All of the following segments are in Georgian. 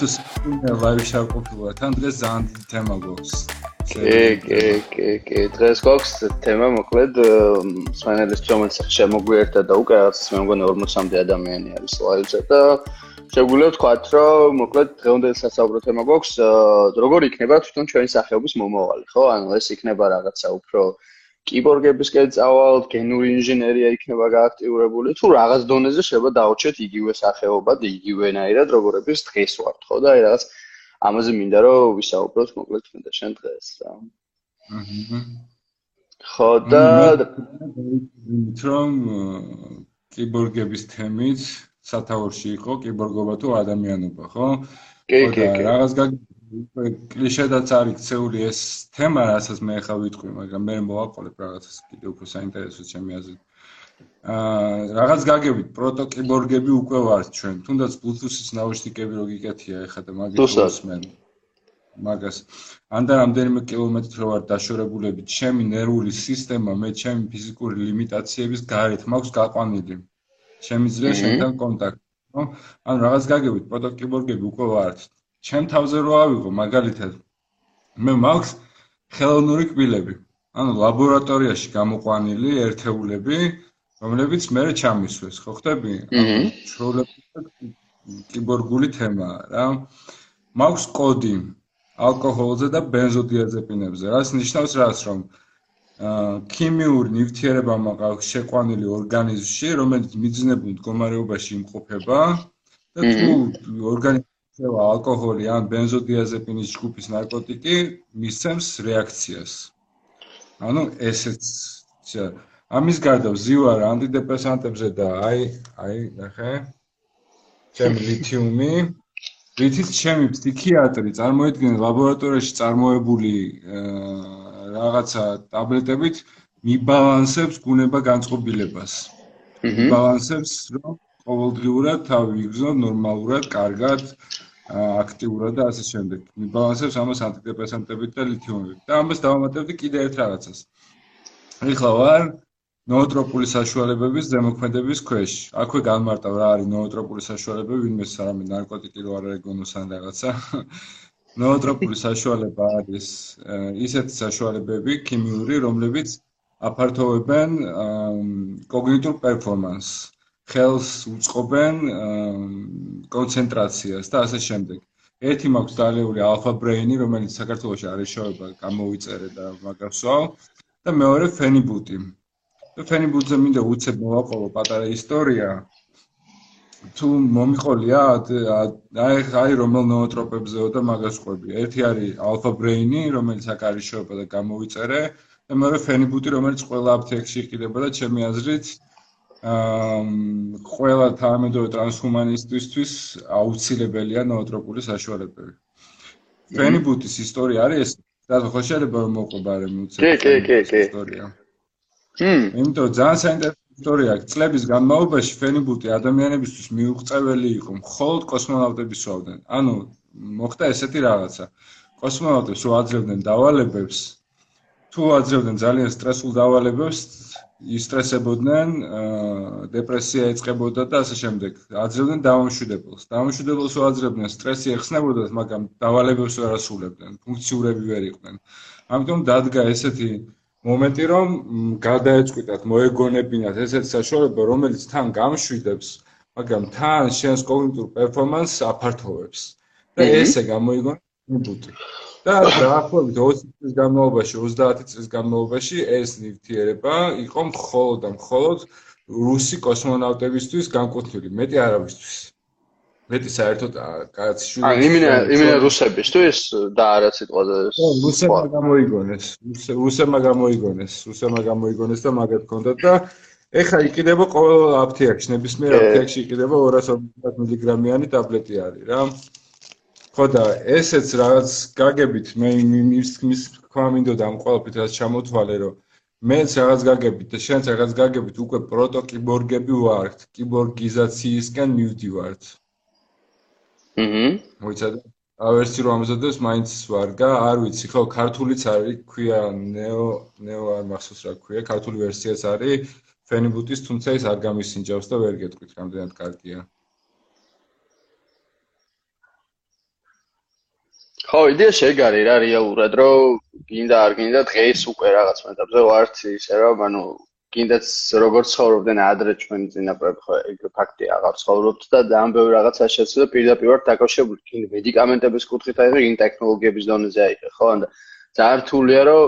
თუ ლაივი შევყოფილა თან დღეს ძალიან დიდი თემა გვაქვს. კი კი კი კი. დღეს გვაქვს თემა მოკლედ სვენელის რომელიც შემოგვიერთა და უკვე რაღაც მე მგონი 40-მდე ადამიანი არის ლაივზე და შეგვიძლია ვთქვათ რომ მოკლედ დღევანდელი სასაუბრო თემა გვაქვს როგორ იქნება თვითონ ჩვენი სახეობის მომავალი ხო? ანუ ეს იქნება რაღაცა უფრო კიბორგებისკენ წავალთ, გენური ინჟინერია იქნება გააქტიურებული, თუ რაღაც დონეზე შეიძლება დაუჩეთ იგივე სახეობა და იგივენაირად როგორების დღეს ვართ, ხო და აი რაღაც ამაზე მინდა რომ ვისაუბროთ მოკლედ მე და შენ დღეს რა. აჰა. ხო და რომ კიბორგების თემით სათავეში იყო კიბორგობა თუ ადამიანობა, ხო? კი, კი, კი. რაღაც გაგ კლიშედაც არის ქცეული ეს თემა, რასაც მე ახლა ვიტყვი, მაგრამ მე მოვაყოლებ რაღაცას კიდე უფრო საინტერესო ჩემი აზრით. აა რაღაც გაგებით პროტოკიბორგები უკვე ვართ ჩვენ. თუნდაც Bluetooth-ის ნაუშნიკები რო გიკეთია ახლა და მაგის მე მაგას ან და რამდენიმე კილომეტრი რო ვარ დაშორებულები, ჩემი ნერვული სისტემა მე ჩემი ფიზიკური ლიმიტაციების გარეთ მაქვს გაყვანილი. შემიძლია შენთან კონტაქტი, ხო? ანუ რაღაც გაგებით პროტოკიბორგები უკვე ვართ. ჩემ თავზე რო ავიღო მაგალითად მე მაქვს ხელოვნური კბილები ანუ ლაბორატორიაში გამოყვანილი ერთეულები რომლებიც მე ჩამისვეს ხო ხტები? შროლები კიბორგული თემაა რა. მაქვს კოდი ალკოჰოლზე და ბენზოდიაზეპინებზე რაც ნიშნავს რას რომ ქიმიური ნივთიერება მაქვს შეყვანილი ორგანიზმში რომელიც მიძნებულ მდგომარეობაში იმყოფება და თუ ორგანიზმი შევა ალკოჰოლი ან ბენზოდიაზეპინის ჯგუფის ნარკოტიკი მისცემს რეაქციას. ანუ ესეც ამის გარდა ვზივარ ანტიდეპრესანტებზე და აი აი ნახე ჩემი ლითიუმი რითიც ჩემი ფსიქიატრი წარმოედგენა ლაბორატორიაში წარმოებული რაღაცა ტაბლეტებით მიბალანსებს გუნება განწყობილებას. მიბალანსებს რომ ყოველდღიურად თავი ვიგზნო ნორმალურად, კარგად, აქტიურად და ასე შემდეგ. მიბალანსებს ამას ანტიდეპრესანტებით და ლითიუმებით. და ამას დავამატებდი კიდე ერთ რაღაცას. ეხლა ვარ ნოოტროპული საშუალებების ზემოქმედების ქვეშ. აქვე განმარტავ რა არის ნოოტროპული საშუალებები, ვინმე სარამე ნარკოტიკი რო არ ეგონოს ან რაღაცა. ნოოტროპული საშუალება არის ისეთი საშუალებები ქიმიური, რომლებიც აფართოვებენ კოგნიტურ პერფორმანსს. ხელს უწყობენ კონცენტრაციას და ასე შემდეგ. ერთი მაქვს დალეული ალფა ბრეინი, რომელიც საქართველოში არის შოება, გამოვიწერე და მაგასვავ და მეორე ფენიბუტი. და ფენიბუტზე მინდა უცებ მოვაყოლო პატარა ისტორია. თუ მომიყოლია აი აი რომელ ნოოტროპებზეო და მაგას ყვები. ერთი არის ალფა ბრეინი, რომელიც აქ არის შოება და გამოვიწერე და მეორე ფენიბუტი, რომელიც ყველა აფთიაქში იყიდება და ჩემი აზრით ყველა თანამედროვე ტრანსჰუმანისტისთვის აუცილებელია ნოოტროპული საშუალებები. ფენიბუტის ისტორია არის ეს. და ხო შეიძლება მოყვარე მუცე. კი, კი, კი, კი. ისტორია. ჰმ. იმიტომ ძალიან საინტერესო ისტორია. წლების განმავლობაში ფენიბუტი ადამიანებისთვის მიუღწეველი იყო. მხოლოდ კოსმონავტები სვავდნენ. ანუ მოხდა ესეთი რაღაცა. კოსმონავტებს რო აძლევდნენ დავალებებს, თუ აძლევდნენ ძალიან სტრესულ დავალებებს, ისტრესებოდნენ, დეპრესია ეწყებოდა და ასე შემდეგ. აძლევდნენ დამამშვიდებელს. დამამშვიდებელს უაძლევდნენ, სტრესი ეხსნებოდათ, მაგრამ დავალებებს ვერ ასრულებდნენ, ფუნქციურები ვერ იყვნენ. ამიტომ დადგა ესეთი მომენტი, რომ გადაეწყვიტათ, მოეგონებინათ ესეთი საშუალება, რომელიც თან გამშვიდებს, მაგრამ თან შენს კოგნიტურ პერფორმანსს აფართოვებს. და ესე გამოიგონა ბუტი. და დაახლოებით 20 წლის განმავლობაში 30 წლის განმავლობაში ეს ნივთიერება იყო მხოლოდ და მხოლოდ რუსი კოსმონავტებისთვის განკუთვნილი მეტი არავისთვის. მეტი საერთოდ კაცი შვილი აი იმინა იმინა რუსებისთვის და არა სიტყვაზე რუსებმა გამოიგონეს რუსებმა გამოიგონეს რუსებმა გამოიგონეს და მაგათ ჰქონდათ და ეხა იყიდება ყოველ აფთიაქში ნებისმიერ აფთიაქში იყიდება 250 მგ-იანი ტაბლეტი არის რა ხო და ესეც რაღაც გაგებით მე მის მის თქვა მინდოდა ამ ყველაფერს რაც ჩამოთვალე რომ მეც რაღაც გაგებით და შენც რაღაც გაგებით უკვე პროტოკიბორგები ვართ კიბორგიზაციისკენ მივდივართ. აჰა მოიცადე? ავერსი რომ ამზადებს მაინც ვარგა არ ვიცი ხო ქართულიც არის ქვია ნეო ნეო არ მახსოვს რა ქვია ქართული ვერსიაც არის ფენიბუტის თუმცა ის არ გამისინჯავს და ვერ გეტყვით რამდენად კარგია ხო, იდეა შეგარი რა რეალურად, რომ გინდა არ გინდა დღეს უკვე რაღაც მეტაბზე ვარც ისე რომ ანუ გინდაც როგორც ცხოვრობდნენ ადრე ჩვენი წინაპრები ხო ეგ ფაქტია აღარ ცხოვრობთ და ძალიან ბევრი რაღაცა შეცდო პირდაპირ ვარ დაკავშირებული. კიდე მედიკამენტების კუთხით აი ეგ ტექნოლოგიების დონეზე აი ხო და ძალიან რთულია რომ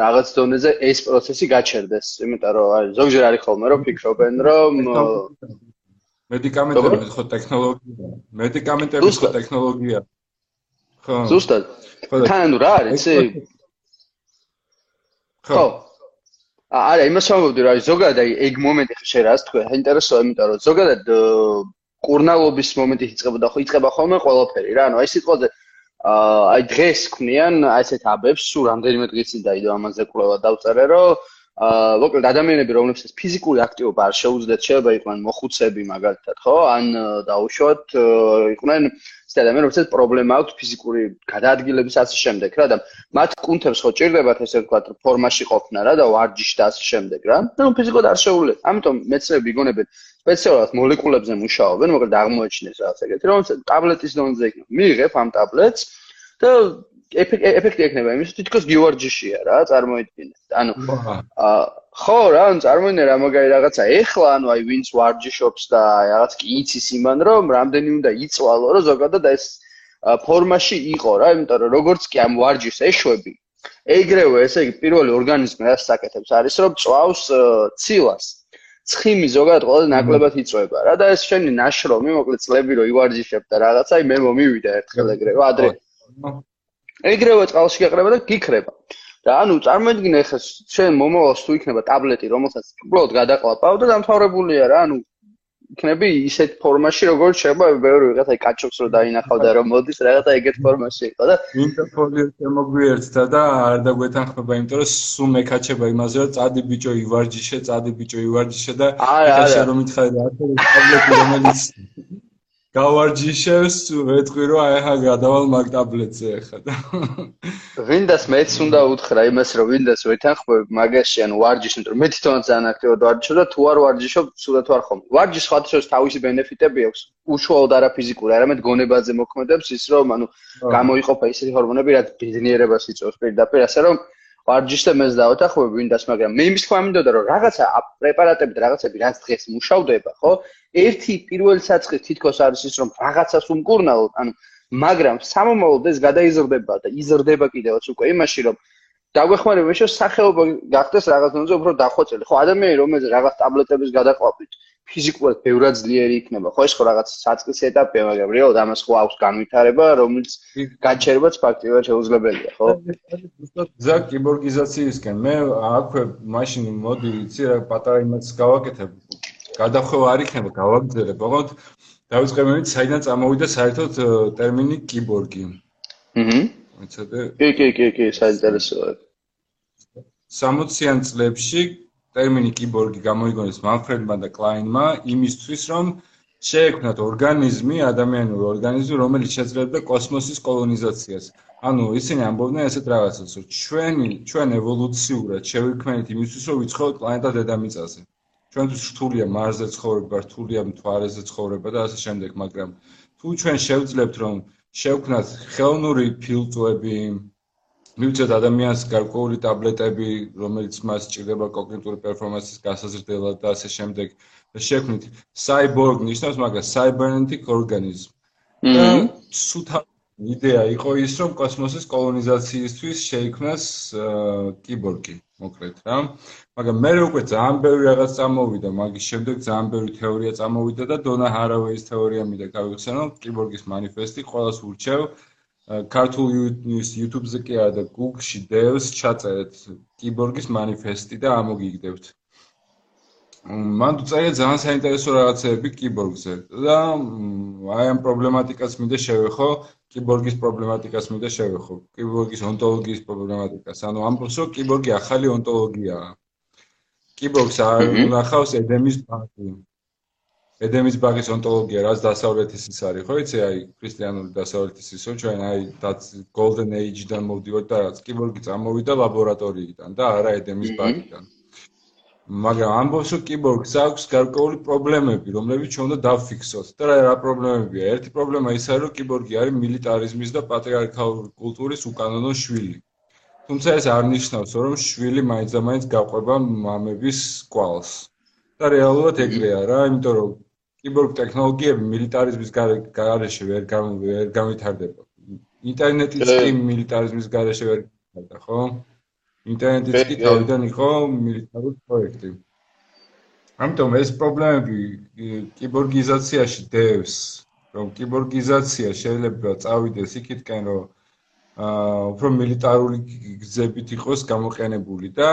რაღაც დონეზე ეს პროცესი გაჩერდეს იმიტომ რომ აი ზოგჯერ არის ხოლმე რომ ფიქრობენ რომ მედიკამენტები ხო ტექნოლოგია მედიკამენტები ხო ტექნოლოგია ხო. ზუსტად. თან რა არის? იცი ხო. არა იმას ვამბობდი რა ზოგადად ეგ მომენტი ხე რას თქვა? საინტერესოა იმიტომ რომ ზოგადად კურნალობის მომენტი იწყებოდა ხო იწყება ხოლმე ყველაფერი რა. ანუ აი სიტყვაზე აი დღეს ქმნიან აი ესეთ აბებს სულ რამდენიმე დღის წინ დაიდო ამაზე კვლევა დავწერე რომ აა მოკლედ ადამიანები რომლებსაც ფიზიკური აქტივობა არ შეუძლიათ შეიძლება იყვნენ მოხუცები მაგალითად ხო? ან დაუშვათ იყვნენ ისეთ ადამიანებს, რომელსაც პრობლემა აქვს ფიზიკური გადაადგილების ასე შემდეგ რა და მათ კუნთებს ხო ჭირდებათ ესე ვთქვათ ფორმაში ყოფნა რა და ვარჯიში და ასე შემდეგ რა. და ნუ ფიზიკოდ არ შეუძლია. ამიტომ მეცნიერები იგონებენ სპეციალურად მოლეკულებზე მუშაობენ, მოკლედ აღმოაჩინეს რაღაც ეგეთი, რომ ტაბლეტის დონეზე იქნება. მიიღებ ამ ტაბლეტს და ეფექტი ექნება იმის, თითქოს გივარჯიშია რა, წარმოიდგინეთ. ანუ აა ხო, რა, ან წარმოიდგინე რა მაგარი რაღაცა. ეხლა, ანუ აი ვინც ვარჯიშობს და რაღაც კი იცის იმან, რომ რამდენი უნდა იწვალო, რომ ზოგადად ეს ფორმაში იყო რა, იმიტომ რომ როგორც კი ამ ვარჯიშს ეშვები, ეგრევე ესე იგი პირველი ორგანიზმი რა საკეთებს არის, რომ წვავს ცილას. ცხიმი ზოგადად ყველაზე ნაკლებად იწובה რა და ეს შენი ნაშრომი მოკლედ წლები რო ივარჯიშებ და რაღაცა, აი მე მომივიდა ერთხელ ეგრევე, ადრე. ეგრევე წყალში გეყრება და გიქრება. და ანუ წარმოიდგინე ახლა შენ მომავალს თუ იქნება ტაბლეტი, რომელსაც უბრალოდ გადაყლაპავ და დამთავრებულია რა, ანუ იქნები ისეთ ფორმაში, როგორც შეიძლება ბევრი ვიღაც აი კაჩოქს რო დაინახავდა რომ მოდის რაღაცა ეგეთ ფორმაში იყო და ინტერფოლიო შემოგვიერთდა და არ დაგვეთანხმება, იმიტომ რომ სულ მეკაჩება იმაზე რომ წადი ბიჭო ივარჯიშე, წადი ბიჭო ივარჯიშე და ეხლა რომ მითხარი რა ტაბლეტი რომელიც გავარჯიშებს, ვეთქვი რომ აი ახლა გადავალ მაგ ტაბლეტზე და ვინდას მეც უნდა უთხრა იმას რომ ვინდას ვეთანხმებ მაგაში ანუ ვარჯიშს, იმიტომ რომ მე თვითონაც ძალიან აქტიურად ვარჯიშობ და თუ არ ვარჯიშობ, სულად ვარ ხომ. ვარჯიშს ხათშოს თავისი ბენეფიტები აქვს. უშუალოდ არა ფიზიკური, არამედ გონებაზე მოქმედებს ის რომ ანუ გამოიყოფა ისეთი ჰორმონები, რაც ბედნიერებას იწვევს პირდაპირ, ასე რომ ვარჯიშს და დავეთახმები ვინდას, მაგრამ მე იმის თქმა მინდოდა რომ რაღაცა პრეპარატები და რაღაცები რაც დღეს მუშავდება, ხო? ერთი პირველი საწყის თითქოს არის ის რომ რაღაცას უმკურნალოთ, ანუ მაგრამ სამომავლოდ ეს გადაიზრდება და იზრდება კიდევაც უკვე იმაში რომ დაგვეხმარება შე სახეობა გახდეს რაღაც ნოზე უფრო დახვეწილი. ხო, ადამიანი რომელიც რაღაც ტაბლეტების გადაყვებით ფიზიკურად ბევრად ძლიერი იქნება. ხო, ეს ხო რაღაც საწყის ეტაპია, მაგრამ რეალურად ამას ხო აქვს განვითარება, რომელიც გაჩერებაც ფაქტიურად შეუძლებელია, ხო? ზა კიბორგიზაციისკენ მე აქვე მაშინ მოდი იცი რა პატარა იმას გავაკეთებ. გადახვევა არ იქნება, გავაგზავნებ, ოღონდ დავიწყებინით საიდან წამოვიდა საერთოდ ტერმინი კიბორგი. აჰა. მეცადე. კი, კი, კი, კი, საინტერესოა. 60-იან წლებში ტერმინი კიბორგი გამოიგონეს მანფრედმა და კლაინმა იმისთვის, რომ შეექმნათ ორგანიზმი, ადამიანური ორგანიზმი, რომელიც შეძლებდა კოსმოსის კოლონიზაციას. ანუ ისინი ამბობდნენ ესეთ რაღაცას, რომ ჩვენი ჩვენ ევოლუციურად შევიქმნით იმისთვის, რომ ვიცხოვოთ პლანეტა დედამიწაზე. ჩვენთვის რთულია მარსზე ცხოვრება, რთულია მთვარეზე ცხოვრება და ასე შემდეგ, მაგრამ თუ ჩვენ შევძლებთ, რომ შევქმნათ ხელოვნური ფილტვები, მივცეთ ადამიანს გარკვეული ტაბლეტები, რომელიც მას სჭირდება კოგნიტური პერფორმანსის გასაზრდელად და ასე შემდეგ. და შექმნით cyborg ნიშნავს მაგას cybernetic organism. და სუთა იდეა იყო ის, რომ კოსმოსის კოლონიზაციისთვის შეიქმნას კიბორგი, მოკლედ რა. მაგრამ მე უკვე ძალიან ბევრი რაღაც წამოვიდა, მაგის შემდეგ ძალიან ბევრი თეორია წამოვიდა და დონა ჰარავეის თეორია მინდა გავიხსენო, კიბორგის манифеסטი, ყოველას ურჩევ Э, ქართულ ის YouTube-ზე კი არა და Google-ში Devs ჩაწერეთ კიბორგის манифеסטი და ამოგიგდებთ. მან უწერია ძალიან საინტერესო რაღაცები კიბორგზე და აი ამ პრობლემატიკას მინდა შევეხო, კიბორგის პრობლემატიკას მინდა შევეხო, კიბორგის ონტოლოგიის პრობლემატიკას. ანუ ამბობსო კიბორგი ახალი ონტოლოგიაა. კიბორგს არ უნახავს ედემის ბანკი. ედემის ბაღის ონტოლოგია რაც დასავლეთის ის არის ხო იცი აი ქრისტიანული დასავლეთის ისო ჩვენ აი დაც golden age-დან მოვდივართ და რაც კიბორგი წამოვიდა ლაბორატორიიდან და არა ედემის ბაღიდან მაგრამ ამბობს რომ კიბორგს აქვს გარკვეული პრობლემები, რომლებიც ჩვენ უნდა დავფიქსოთ. და რა პრობლემებია? ერთი პრობლემა ის არის, რომ კიბორგი არის მილიტარიზმის და პატრიარქალური კულტურის უკანონო შვილი. თუმცა ეს არ ნიშნავს, რომ შვილი მაინც-მაინც გაყვება მამების კვალს. და რეალურად ეგრეა რა, იმიტომ რომ კიბორგ ტექნოლოგიები მილიტარიზმის გარეშე ვერ ვერ გავითარდება. ინტერნეტიც კი მილიტარიზმის გარეშე ვერ გავითარდება, ხო? ინტერნეტიც კი თავიდან იყო მილიტარული პროექტი. ამიტომ ეს პრობლემები კიბორგიზაციაში დევს, რომ კიბორგიზაცია შეიძლება წავიდეს იქითკენ, რომ აა უფრო მილიტარული გზებით იყოს გამოყენებული და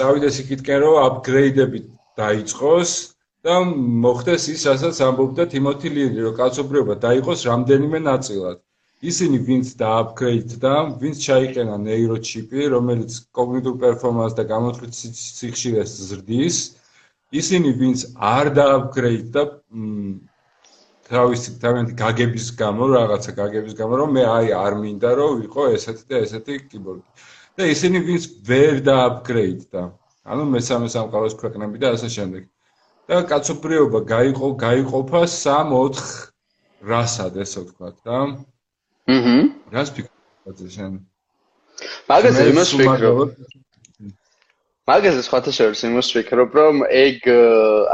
წავიდეს იქითკენ, რომ აპგრეიდები დაიწყოს და მოხდეს ის, რასაც ამბობდა თიმოთი ლირი, რომ კაცობრიობა დაიყოს რამდენიმე ნაწილად. ისინი ვინც დააპგრეიდდა, ვინც ჩაიყენა ნეიროჩიპი, რომელიც კოგნიტურ პერფორმანსს და გამოთვლით სიხშირეს ზრდის, ისინი ვინც არ დააპგრეიდდა თავისი თავიანთი გაგების გამო, რაღაცა გაგების გამო, რომ მე აი არ მინდა რომ ვიყო ესეთი და ესეთი კიბორგი. და ისინი ვინც ვერ დააპგრეიდდა. ანუ მესამე სამყაროს ქვეყნები და ასე შემდეგ. და კაცობრიობა გაიყო, გაიყოფა 3-4 რასად, ესე ვთქვათ რა. აჰა. რას ფიქრობ შენ? მაგაზე იმას ფიქრობ. მაგაზე სხვათა შორის იმას ფიქრობ, რომ ეგ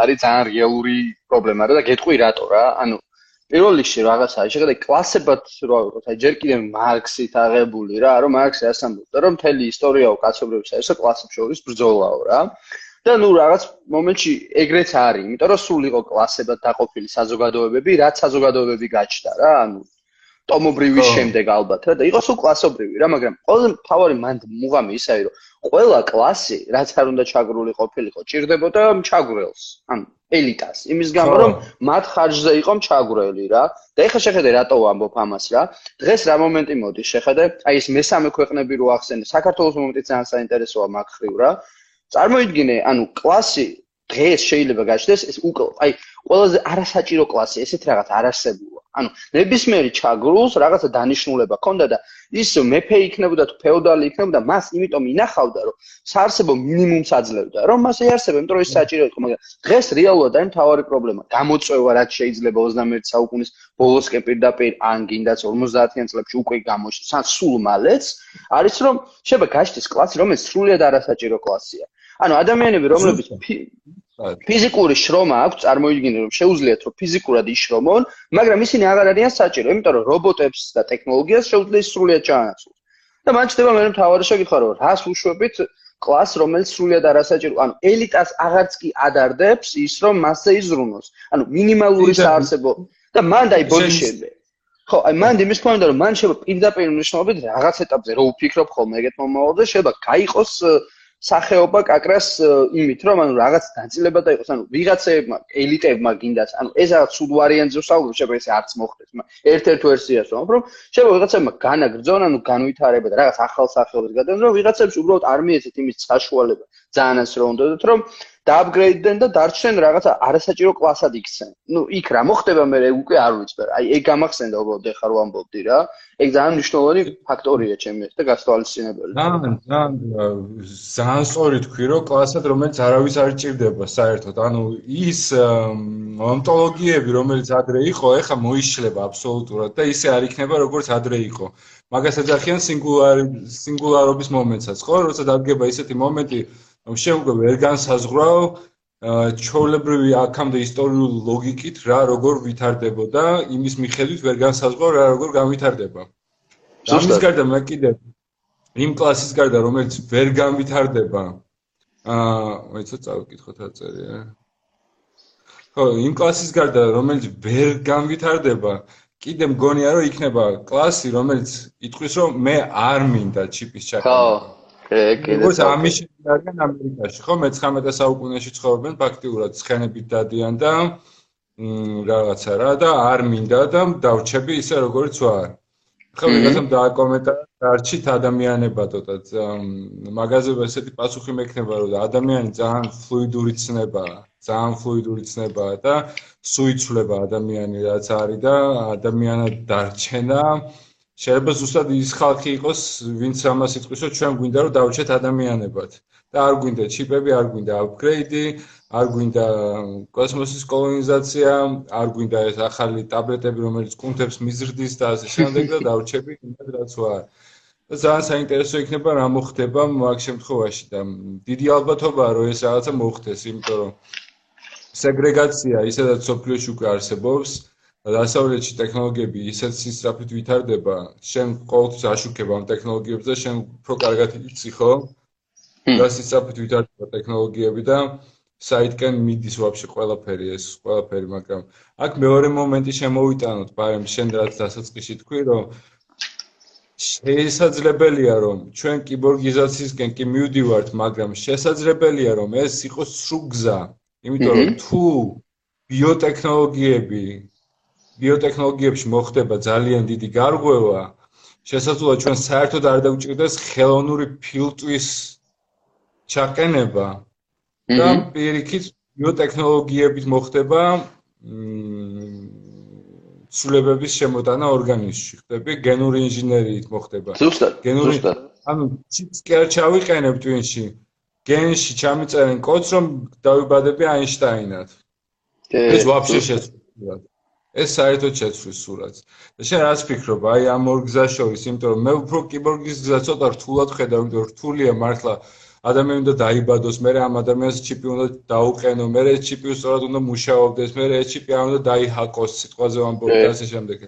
არის ძალიან რეალური პრობლემა რა და გეტყვი რატო რა? ანუ პირველ რიგში რაღაცაა, შეხედე კლასებად რა ვიყოთ, აი ჯერ კიდევ მარქსით აღებული რა, რომ მარქსი ასამბობდა, რომ მთელი ისტორიაო კაცობრიობის ეს კლასებს შორის ბრძოლაო რა. და ნუ რაღაც მომენტში ეგრეც არის, იმიტომ რომ სულ იყო კლასებად დაყოფილი საზოგადოებები, რაც საზოგადოებები გაჩნდა რა, ანუ ტომობრივის შემდეგ ალბათ რა და იყოს უკლასობრივი რა მაგრამ ყველაზე მთავარი მანდ მუღამი ისაა რომ ყველა კლასი რაც არ უნდა ჩაგრული ყოფილიყო ჭირდებოდა ჩაგრელს ან ელიტას იმის გამო რომ მათ ხარჯზე იყო ჩაგრელი რა და ეხლა შეხედე რატო ვამბობ ამას რა დღეს რა მომენტი მოდის შეხედე აი ეს მესამე ქვეყნები რო ახსენე საქართველოს მომენტი ძალიან საინტერესოა მაგხრივ რა წარმოიდგინე, ანუ კლასი დღეს შეიძლება გაჩნდეს ეს უკვე აი ყველაზე არასაჭირო კლასი, ესეთ რაღაც არ არსებულა. ანუ ნებისმიერი ჩაგრულს რაღაცა დანიშნულება ჰქონდა და ის მეფე იქნებოდა თუ ფეოდალი იქნებოდა, მას იმიტომ ინახავდა, რომ საარსებო მინიმუმს აძლევდა, რომ მას ეარსება, იმიტომ რომ ეს საჭირო იყო, მაგრამ დღეს რეალურად აი მთავარი პრობლემა, გამოწვევა რაც შეიძლება 21 საუკუნის ბოლოსკენ პირდაპირ ან გინდაც 50-იან წლებში უკვე გამოჩნდა, სულ მალეც არის რომ შეიძლება გაჩნდეს კლასი, რომელიც სრულიად არასაჭირო კლასია. ანუ ადამიანები რომლებიც ფიზიკური შრომა აქვს, წარმოიდგინე რომ შეუძლიათ რომ ფიზიკურად იშრომონ, მაგრამ ისინი აღარ არიან საჭირო, იმიტომ რომ რობოტებს და ტექნოლოგიას შეუძლიათ სრულიად ჩაანაცვლოს. და მან ჩდება მე მთავარი შეკითხვა რომ რას უშვებით კლას რომელიც სრულიად არასაჭირო, ანუ ელიტას აღარც კი ადარდებს ის რომ მასზე იზრუნოს. ანუ მინიმალური საარსებო და მან დაი ბოდიშები. ხო, აი მან იმის თქვა რომ მან შეიძლება პირდაპირ მნიშვნელობით რაღაც ეტაპზე რო უფიქრობ ხოლმე ეგეთ მომავალზე შეიძლება გაიყოს სახეობა კაკრას იმით რომ ანუ რაღაც დაწილება და იყოს ანუ ვიღაცებმა ელიტებმა გინდას ანუ ეს რაღაც სულ ვარიანტზე ვსაუბრობ შეიძლება ეს არც მოხდეს ერთ-ერთ ვერსიას ვამბობ რომ შეიძლება ვიღაცებმა განაგრძონ ანუ განვითარება და რაღაც ახალ სახეობებს გადაონ რომ ვიღაცებს უბრალოდ არ მიეცეთ იმის საშუალება ძალიანაც რომ უნდათ რომ დააპგრეიდდნენ და დარჩნენ რაღაცა არასაჭირო კლასად იქცენ. ნუ იქ რა მოხდება მე უკვე არ ვიცი. აი ეგ გამახსენდა უბრალოდ ეხლა რო ამბობდი რა. ეგ ძალიან მნიშვნელოვანი ფაქტორია ჩემი და გასწავლისწინებელი. ძალიან ძალიან ძალიან სწორი თქვი რომ კლასად რომელიც არავის არ ჭირდება საერთოდ. ანუ ის ონტოლოგიები რომელიც ადრე იყო, ეხლა მოიშლება აბსოლუტურად და ისე არ იქნება როგორც ადრე იყო. მაგას ეძახიან სინგულარი სინგულარობის მომენტსაც, ხო? როცა დადგება ისეთი მომენტი რომ უკვე ვერ განსაზღვრავ ჩოლებრივი აქამდე ისტორიული ლოგიკით რა როგორ ვითარდებოდა იმის მიხედვით ვერ განსაზღვრავ რა როგორ განვითარდება. ამის გარდა მე კიდე იმ კლასის გარდა რომელიც ვერ განვითარდება აა ვეცო წავიკითხოთ აწერია. ხო, იმ კლასის გარდა რომელიც ვერ განვითარდება კიდე მგონია რომ იქნება კლასი რომელიც იტყვის რომ მე არ მინდა ჩიპის ჩაკეტა. ხო. როგორც ამის არიან ამერიკაში, ხო, მე-19 საუკუნეში ცხოვრობენ ფაქტიურად ცხენებით დადიან და რაღაცა რა და არ მინდა და დავრჩები ისე როგორც ვარ. ხო, ვიღაცამ დააკომენტარა დარჩით ადამიანებადო და მაგაზეა ესეთი პასუხი მექნება რომ ადამიანი ძალიან ფლუიდური ცნებაა, ძალიან ფლუიდური ცნებაა და სუიცვლება ადამიანი რაც არის და ადამიანად დარჩენა შეიძლება ზუსტად ის ხალხი იყოს, ვინც ამას იტყვის, რომ ჩვენ გვინდა რომ დავრჩეთ ადამიანებად და არ გვინდა ჩიპები, არ გვინდა აპგრეიდი, არ გვინდა კოსმოსის კოლონიზაცია, არ გვინდა ეს ახალი ტაბლეტები, რომელიც კუნთებს მიზრდის და ასე შემდეგ და დავრჩები იმედ რაც ვარ. და ძალიან საინტერესო იქნება რა მოხდება მაგ შემთხვევაში და დიდი ალბათობაა რომ ეს რაღაცა მოხდეს, იმიტომ რომ სეგრეგაცია ისედაც სოფლიოში უკვე არსებობს. დასავლეთში ტექნოლოგიები ისეთ სისწრაფით ვითარდება, შენ ყოველთვის აშუქებ ამ ტექნოლოგიებს და შენ უფრო კარგად იცი ხო? და სისწრაფით ვითარდება ტექნოლოგიები და საითკენ მიდის ვაფშე ყველაფერი ეს, ყველაფერი, მაგრამ აქ მეორე მომენტი შემოვიტანოთ, ბარემ შენ რაც დასაწყისში თქვი, რომ შესაძლებელია რომ ჩვენ კიბორგიზაციისკენ კი მივდივართ, მაგრამ შესაძლებელია რომ ეს იყოს სრუგზა, იმიტომ რომ თუ ბიოტექნოლოგიები ბიოტექნოლოგიებში მოხდება ძალიან დიდი გარღვევა, შესაძლოა ჩვენ საერთოდ არ დაგვჭირდეს ხელოვნური ფილტვის ჩაყენება და პირიქით ბიოტექნოლოგიებით მოხდება ცვლილებების შემოტანა ორგანიზმში. ხდები გენური ინჟინერიით მოხდება. ზუსტად. გენური ანუ ჩიპს კი არ ჩავიყენებ ტვინში. გენში ჩამიწერენ კოდს რომ დავიბადები აინშტაინად. ეს ვაფშე შეცვლილა. ეს საერთოდ შეცვლის სურათს. და შენ რას ფიქრობ, აი ამ ორ გზას შორის, იმიტომ რომ მე უფრო კიბორგის გზა ცოტა რთულად ხედავ, იმიტომ რომ რთულია მართლა ადამიანი უნდა დაიბადოს, მე ამ ადამიანს ჩიპი უნდა დაუყენო, მე ეს ჩიპი სწორად უნდა მუშაობდეს, მე ეს ჩიპი არ უნდა დაიჰაკოს, სიტყვაზე ვამბობ და ასე შემდეგ.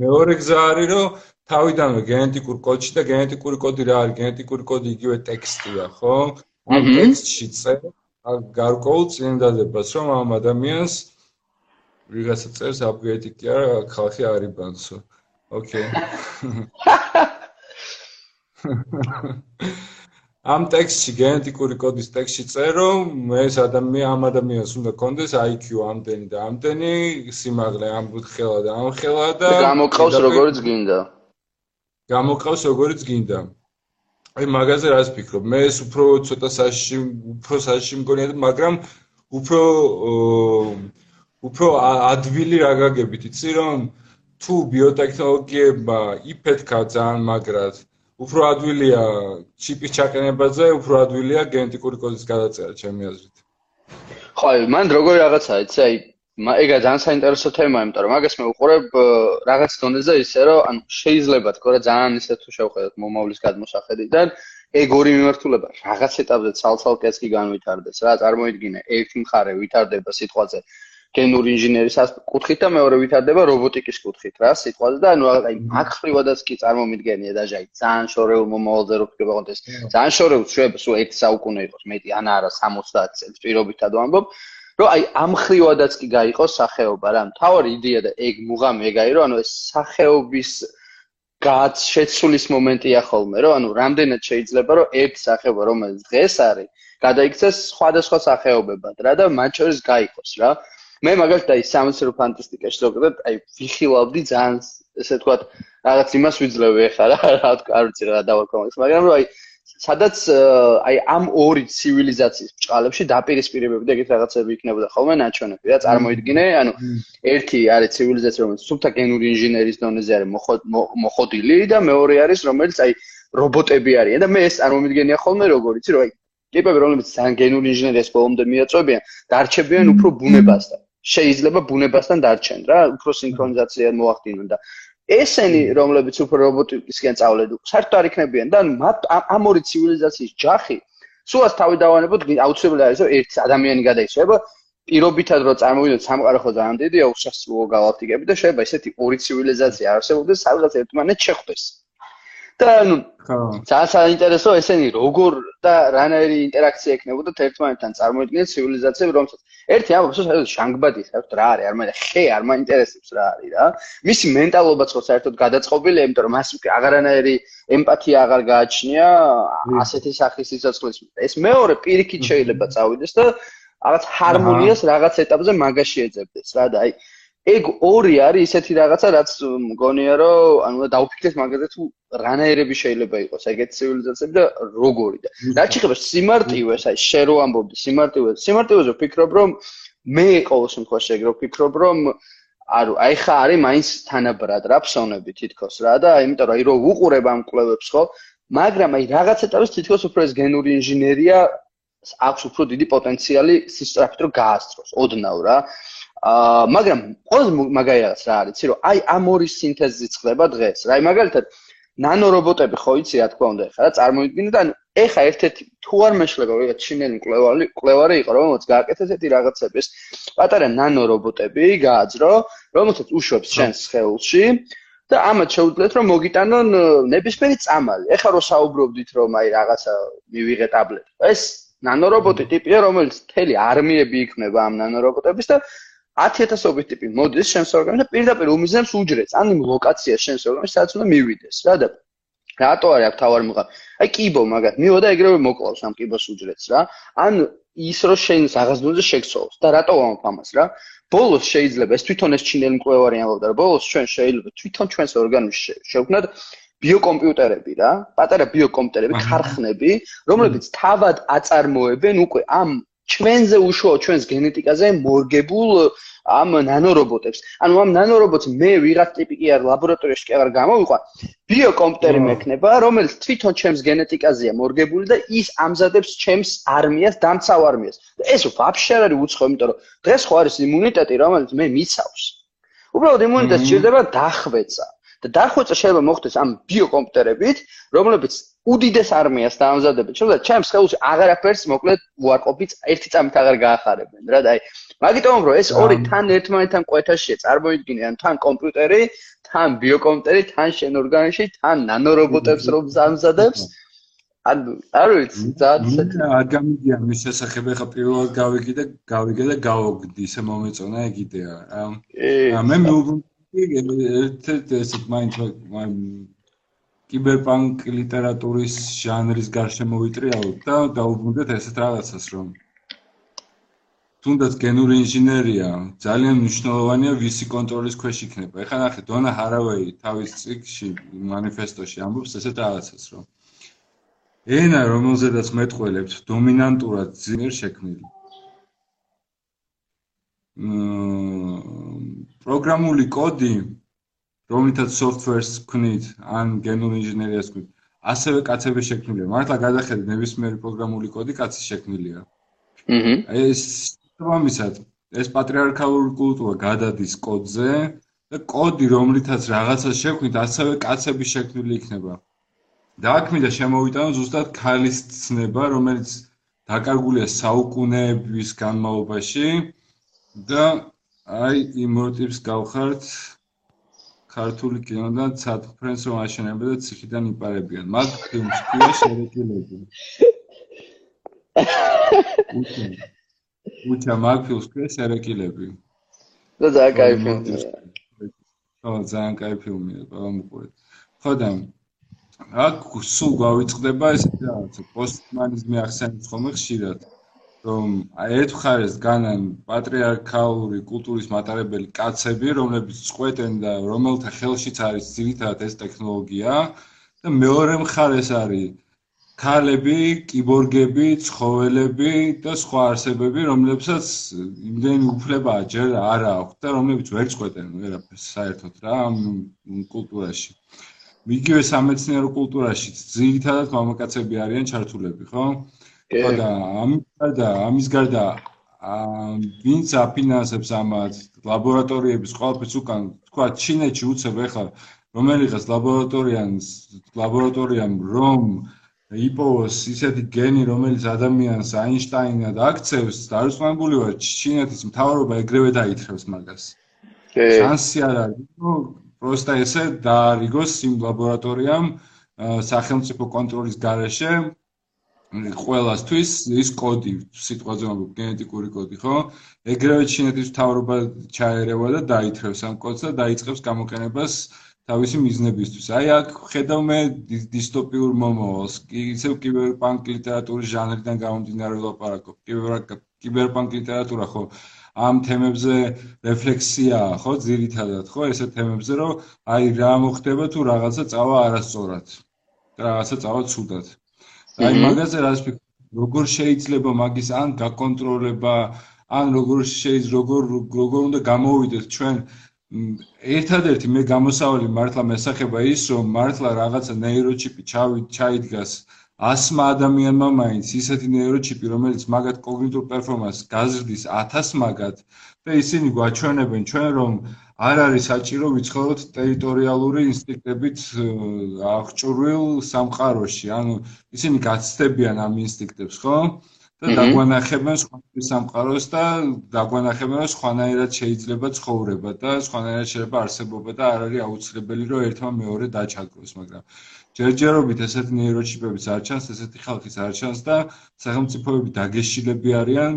მეორე გზა არის, რომ თავიდანვე გენეტიკურ კოდში და გენეტიკური კოდი რა არის? გენეტიკური კოდი იგივე ტექსტია, ხო? ამ ტექსტში წერ გარკვეულ წინდადებას, რომ ამ ადამიანს ვიღაცა წერს აპგრეიდი კი არა ხალხი არიბანსო ოკეი ამ ტექსტში გენეტიკური კოდის ტექსტში წერო ეს ადამიან ამ ადამიანს უნდა კონდეს IQ ამდენი და ამდენი სიმაღლე ამ ხელა და ამ ხელა და გამოყავს როგორც გინდა. გამოყავს როგორც გინდა. აი მაგაზე რას ფიქრობ? მე ეს უფრო ცოტა საში უფრო საში მგონია მაგრამ უფრო უფრო ადვილი რა გაგებით იცი რომ თუ ბიოტექნოლოგიებმა იფეთქა ძალიან მაგრად უფრო ადვილია ჩიპის ჩაყენებაზე უფრო ადვილია გენეტიკური კოდის გადაწერა ჩემი აზრით. ხო აი მან როგორი რაღაცაა იცი აი ეგა ძალიან საინტერესო თემაა იმიტომ რომ მაგას მე უყურებ რაღაც დონეზე ისე რომ ანუ შეიძლება თქო რა ძალიან ისე თუ შევხედოთ მომავლის გადმოსახედიდან ეგ ორი მიმართულება. რაღაც ეტაპზე ცალ-ცალკეც კი განვითარდეს რა წარმოიდგინე ერთი მხარე ვითარდება სიტყვაზე გენური ინჟინერის კუთხით და მეორე ვითარდება რობოტიკის კუთხით რა სიტყვაზე. და ანუ აი მაგხრივადაც კი წარმომიდგენია და ჟაი ძალიან შორეულ მომავალზე რო ფიქრობ აღონდეს ძალიან შორეულ შეიძლება სულ ერთ საუკუნე იყოს მეტი ან არა 70 წელს პირობითად ვამბობ რომ აი ამ ხრივადაც კი გაიყოს სახეობა რა. მთავარი იდეა და ეგ მუღამი ეგაი რომ ანუ ეს სახეობის გაც შეცვლის მომენტია ხოლმე რომ ანუ რამდენად შეიძლება რომ ერთ სახეობა რომელიც დღეს არის გადაიქცეს სხვადასხვა სახეობებად რა და მათ შორის გაიყოს რა მე მაგალითად აი სამეცნიერო ფანტასტიკაში ზოგადად აი ვიხილავდი ძალიან ესე ვთქვათ რაღაც იმას ვიძლევი ახლა რა რა არ ვიცი რა დავაკომეს მაგრამ რომ აი სადაც აი ამ ორი ცივილიზაციის ბჭყალებში დაპირისპირებები და ეგეთ რაღაცები იქნებოდა ხოლმე ნაჩვენები რა წარმოიდგინე ანუ ერთი არის ცივილიზაცია რომელიც სულთა გენური ინჟინერის დონეზე არის მოხოდილი და მეორე არის რომელიც აი რობოტები არიან და მე ეს წარმომიდგენია ხოლმე როგორ იცი რომ აი ტიპები რომლებიც ძალიან გენური ინჟინერიას ბოლომდე მიაწვევიან დარჩებიან უფრო ბუნებასთან შეიძლება ბუნებასთან დარჩენ რა, უფრო სინქრონიზაცია მოახდინონ და ესენი, რომლებიც უფრო რობოტიკისგან წავლენ, საერთოდ არ იქნებიან და მათ ამ ორი ცივილიზაციის ჯახი სულაც თავი დავანებოთ, აუცილებელი არის რომ ერთი ადამიანი გადაიქცევა პირობითად რომ წარმოვიდეთ სამყარო ხო ძალიან დიდია, უსასრულო გალაქტიკები და შეიძლება ესეთი ორი ცივილიზაცია არსებობდეს, სადღაც ერთმანეთს შეხვდეს. და ანუ ძალიან საინტერესო ესენი როგორ და რანაირი ინტერაქცია ექნებოდა ერთმანეთთან წარმოიდგინეთ ცივილიზაციები რომელსაც ერთი ამბობს რომ საერთოდ შანგბადი საერთოდ რა არის არ მე ხე არ მაინტერესებს რა არის რა. მისი მენტალობაც ხო საერთოდ გადაწყობილია იმიტომ რომ მას აღარანაირი ემპათია აღარ გააჩნია ასეთი სახის სიცოცხლის ეს მეორე პირიქით შეიძლება წავიდეს და რაღაც ჰარმონიას რაღაც ეტაპზე მაგაში ეძებდეს რა და აი ეგ ორი არის ისეთი რაღაცა რაც მგონია რომ ანუ დაუფიქრეთ მაგაზე თუ რანაირები შეიძლება იყოს ეგეთ ცივილიზაციები და როგორი და რაც შეიძლება სიმარტივეს აი შე რო ამბობდი სიმარტივეს. სიმარტივეზე ვფიქრობ რომ მე ყოველ შემთხვევაში ეგ რო ვფიქრობ რომ არო აი ხა არის მაინც თანაბრად რა ფსონები თითქოს რა და იმიტომ რომ აი რო უყურებ ამ კვლევებს ხო მაგრამ აი რაღაც ეტაპის თითქოს უფრო ეს გენური ინჟინერია აქვს უფრო დიდი პოტენციალი სისტრაფით რომ გაასწროს ოდნავ რა მაგრამ ყველაზე მაგარი რაღაც რა არის იცი რომ აი ამ ორი სინთეზი ხდება დღეს რა მაგალითად ნანო რობოტები ხო იცი რა თქმა უნდა ხა რა წარმოიდგინე და ეხა ერთ-ერთი თუ არ მეშლება ვიღაც ჩინელი მკვლევარი მკვლევარი იყო რომელიც გააკეთეს ერთი რაღაცების პატარა ნანო რობოტები გააძრო რომელსაც უშვებს შენს სხეულში და ამათ შეუძლიათ რომ მოგიტანონ ნებისმიერი წამალი. ეხლა რო საუბრობდით რომ აი რაღაცა მივიღე ტაბლეტი. ეს ნანორობოტი ტიპია, რომელიც მთელი არმიები იქნება ამ ნანორობოტების და 10000ობით ტიპი მოდის შენს ორგანიზმში და პირდაპირ უმიზნებს უჯრედს, ან იმ ლოკაციას შენს ორგანიზმში, სადაც უნდა მივიდეს, რა და რატო არის აქ თავარ მიღა? აი კიბო მაგათ, მივოდა ეგრევე მოკლავს ამ კიბოს უჯრედს რა. ან ის რო შენ რაღაც დონეზე შეგცოვს და რატო ვამბობ ამას რა? ბოლოს შეიძლება ეს თვითონ ეს ჩინელი მკვლევარი ამბობდა რომ ბოლოს ჩვენ შეიძლება თვითონ ჩვენს ორგანიზმში შევქმნათ ბიოკომპიუტერები რა, პატარა ბიოკომპიუტერები, ქარხნები, რომლებიც თავად აწარმოებენ უკვე ამ ჩვენზე უშუალო ჩვენს გენეტიკაზე მორგებულ ამ ნანორობოტებს. ანუ ამ ნანორობოტს მე ვიღაც ტიპი კი არ ლაბორატორიაში კი არ გამოვიყვა. ბიოკომპიუტერი მექნება, რომელიც თვითონ ჩემს გენეტიკაზეა მორგებული და ის ამზადებს ჩემს არმიას, დამცავ არმიას. ეს ვაფშე არ არის უცხო, იმიტომ რომ დღეს ხო არის იმუნიტეტი, რომელიც მე მიცავს. უბრალოდ იმუნიტეტი შეიძლება დახვეცა. და დახვეცა შეიძლება მოხდეს ამ ბიოკომპიუტერებით, რომლებიც უდიდეს არმიას დაამზადებენ. შეიძლება ჩემს ხელში აღარაფერს მოკლედ უარყოფით, ერთი წამით აღარ გაახარებენ რა და აი მაგიტომ რომ ეს ორი თან ერთმანეთთან ყვეთაშია წარმოიდგინე ან თან კომპიუტერი თან ბიოკომპიუტერი თან შენ ორგანიზმში თან ნანორობოტებს რომ ზამზადებს ან არ ვიცი ძალიან არ გამიგია მის შესახებ ახლა პირველად გავიგე და გავიგე და გავოგდი ისე მომეწონა ეგ იდეა რა მე მეუბნები ერთ-ერთ ესეთ მაინც კიბერპანკ ლიტერატურის ჟანრის გარშემო ვიტრიალოთ და დავუბრუნდეთ ესეთ რაღაცას, რომ თუნდაც გენური ინჟინერია ძალიან მნიშვნელოვანია ვისი კონტროლის ქვეშ იქნება. ეხლა ნახე დონა ჰარავეი თავის წიგნში манифестоში ამბობს ესეთ რაღაცას, რომ ენა, რომელზედაც მეტყველებთ, დომინანტურად ძლიერ შექმნილი. მ პროგრამული კოდი რომელთაც software-ს ქმნით ან გენური ინჟინერიას ქმნით, ასევე კაცები შექმნილია. მართლა გადახედეთ ნებისმიერი პროგრამული კოდი კაცი შექმნილია. აჰა. ეს თუმცა ეს პატრიარქალური კულტურა გადადის კოდზე და კოდი რომლითაც რაღაცა შექმნით ასევე კაცები შექმნილი იქნება. და აქ მინდა შემოვიტანო ზუსტად ქალის ცნება, რომელიც დაკარგულია საუკუნეების განმავლობაში და აი იმ მოტივს გავხართ ქართული კინოდან ცათვფრენს რომ აშენებენ და ციხიდან იპარებიან. მათ ფილმს ქვია შერეკილები. უჩა მაგ ფილმს ქვია შერეკილები. და ძალიან კაი ფილმია. ხო, ძალიან კაი ფილმია, ყველა მოყვეთ. ხო და აქ სულ გავიწყდება ეს რაღაცა პოსტმანიზმი ახსენებს ხოლმე ხშირად. აა რომ ერთ მხარეს განან პატრიარქალური კულტურის მატარებელი კაცები, რომლებიც წყვეტენ და რომელთა ხელშიც არის ძირითადად ეს ტექნოლოგია და მეორე მხარეს არის ქალები, კიბორგები, ცხოველები და სხვა არსებები, რომლებსაც იმდენი უფლება ჯერ არ აქვს და რომლებიც ვერ წყვეტენ ვერაფერს საერთოდ რა ამ კულტურაში. მიგივე სამეცნიერო კულტურაში ძირითადად მამაკაცები არიან ჩართულები, ხო? ხო და ამის გარდა, ამის გარდა ვინც აფინანსებს ამათ ლაბორატორიების ყველაფერს უკან, თქვა ჩინეთში უცებ ახლა რომელიღაც ლაბორატორიანს ლაბორატორიამ რომ იპოვოს ისეთი გენი, რომელიც ადამიანს აინშტაინად აქცევს, დაარწმუნებული ვარ, ჩინეთის მთავრობა ეგრევე დაითხრებს მაგას. შანსი არ არის, რომ პროსტა ესე დაარიგოს იმ ლაბორატორიამ სახელმწიფო კონტროლის გარეშე ყველასთვის ის კოდი, სიტყვაზე ვამბობ, გენეტიკური კოდი, ხო? ეგრევე ჩინეთის მთავრობა ჩაერევა და დაითხრებს ამ კოდს და დაიწყებს გამოყენებას თავისი მიზნებისთვის. აი აქ ხედავ მე დისტოპიურ მომავალს. ისევ კიბერპანკ ლიტერატურის ჟანრიდან გამომდინარე ლაპარაკობ. კიბერ კიბერპანკ ლიტერატურა ხო ამ თემებზე რეფლექსია ხო ძირითადად ხო ესე თემებზე რომ აი რა მოხდება თუ რაღაცა წავა არასწორად. რაღაცა წავა ცუდად. აი მაგაზე რას ფიქრობ როგორ შეიძლება მაგის ან გაკონტროლება ან როგორ შეიძლება როგორ როგორ უნდა გამოვიდეთ ჩვენ? ერთადერთი მე გამოსავალი მართლა მესახება ის რომ მართლა რაღაცა ნეიროჩიპი ჩაიდგას ასმა ადამიანმა მაინც ისეთი ნეიროჩიპი რომელიც მაგათ კოგნიტურ პერფორმანსს გაზრდის 1000 მაგათ და ისინი გვაჩვენებენ ჩვენ რომ არ არის საჭირო ვიცხოვროთ ტერიტორიალური ინსტინქტებით აღჭურვილ სამყაროში. ანუ ისინი გაცდებიან ამ ინსტინქტებს ხო? და დაგვანახებენ სხვა სამყაროს და დაგვანახებენ რომ სხვანაირად შეიძლება ცხოვრება და სხვანაირად შეიძლება არსებობა და არ არის აუცილებელი რომ ერთმა მეორე დაჩაგროს მაგრამ ჯერჯერობით ესეთი ნეიროჩიპებიც არ ჩანს ესეთი ხალხიც არ ჩანს და სახელმწიფოები დაგეშილები არიან.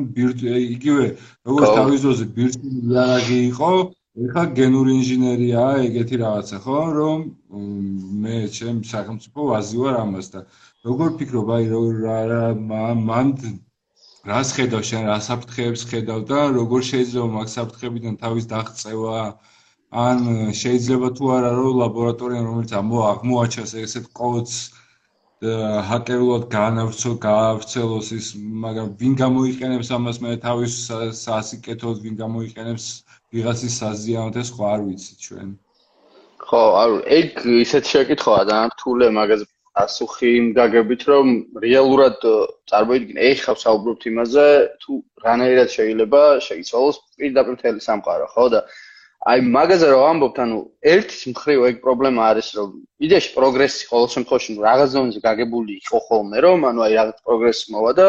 იგივე როგორც თავის ძოზე ბირთვული იარაღი იყო ეხლა გენური ინჟინერიაა ეგეთი რაღაცა ხო? რომ მე ჩემ სახელმწიფო ვაზივარ ამას და როგორ ფიქრობ აი რა მან რას ხედავ შენ რა საფრთხეებს ხედავ და როგორ შეიძლება მაგ საფრთხებიდან თავის დაღწევა? ან შეიძლება თუ არა რომ ლაბორატორია რომელიც აღმოაჩენს ესეთ კოდს ჰაკერულად განავრცო გაავრცელოს ის მაგრამ ვინ გამოიყენებს ამას მე თავის სასიკეთოდ ვინ გამოიყენებს ვიღაცის საზიანოთ ეს ხო არ ვიცი ჩვენ? ხო არ ეგ ისეთ შეკითხვაა და რთულია მაგაზე ასუხი იმ გაგებით რომ რეალურად წარმოიდგინე ეხლა საუბრობთ იმაზე თუ რანაირად შეიძლება შეიცვალოს პირდაპირ თელი სამყარო ხო? და აი მაგაზე რომ ამბობთ ანუ ერთის მხრივ ეგ პრობლემა არის რომ იდეაში პროგრესი ყოველ შემთხვევაში რაღაც ზონზე გაგებული იყო ხოლმე რომ ანუ აი რაღაც პროგრესი მოვა და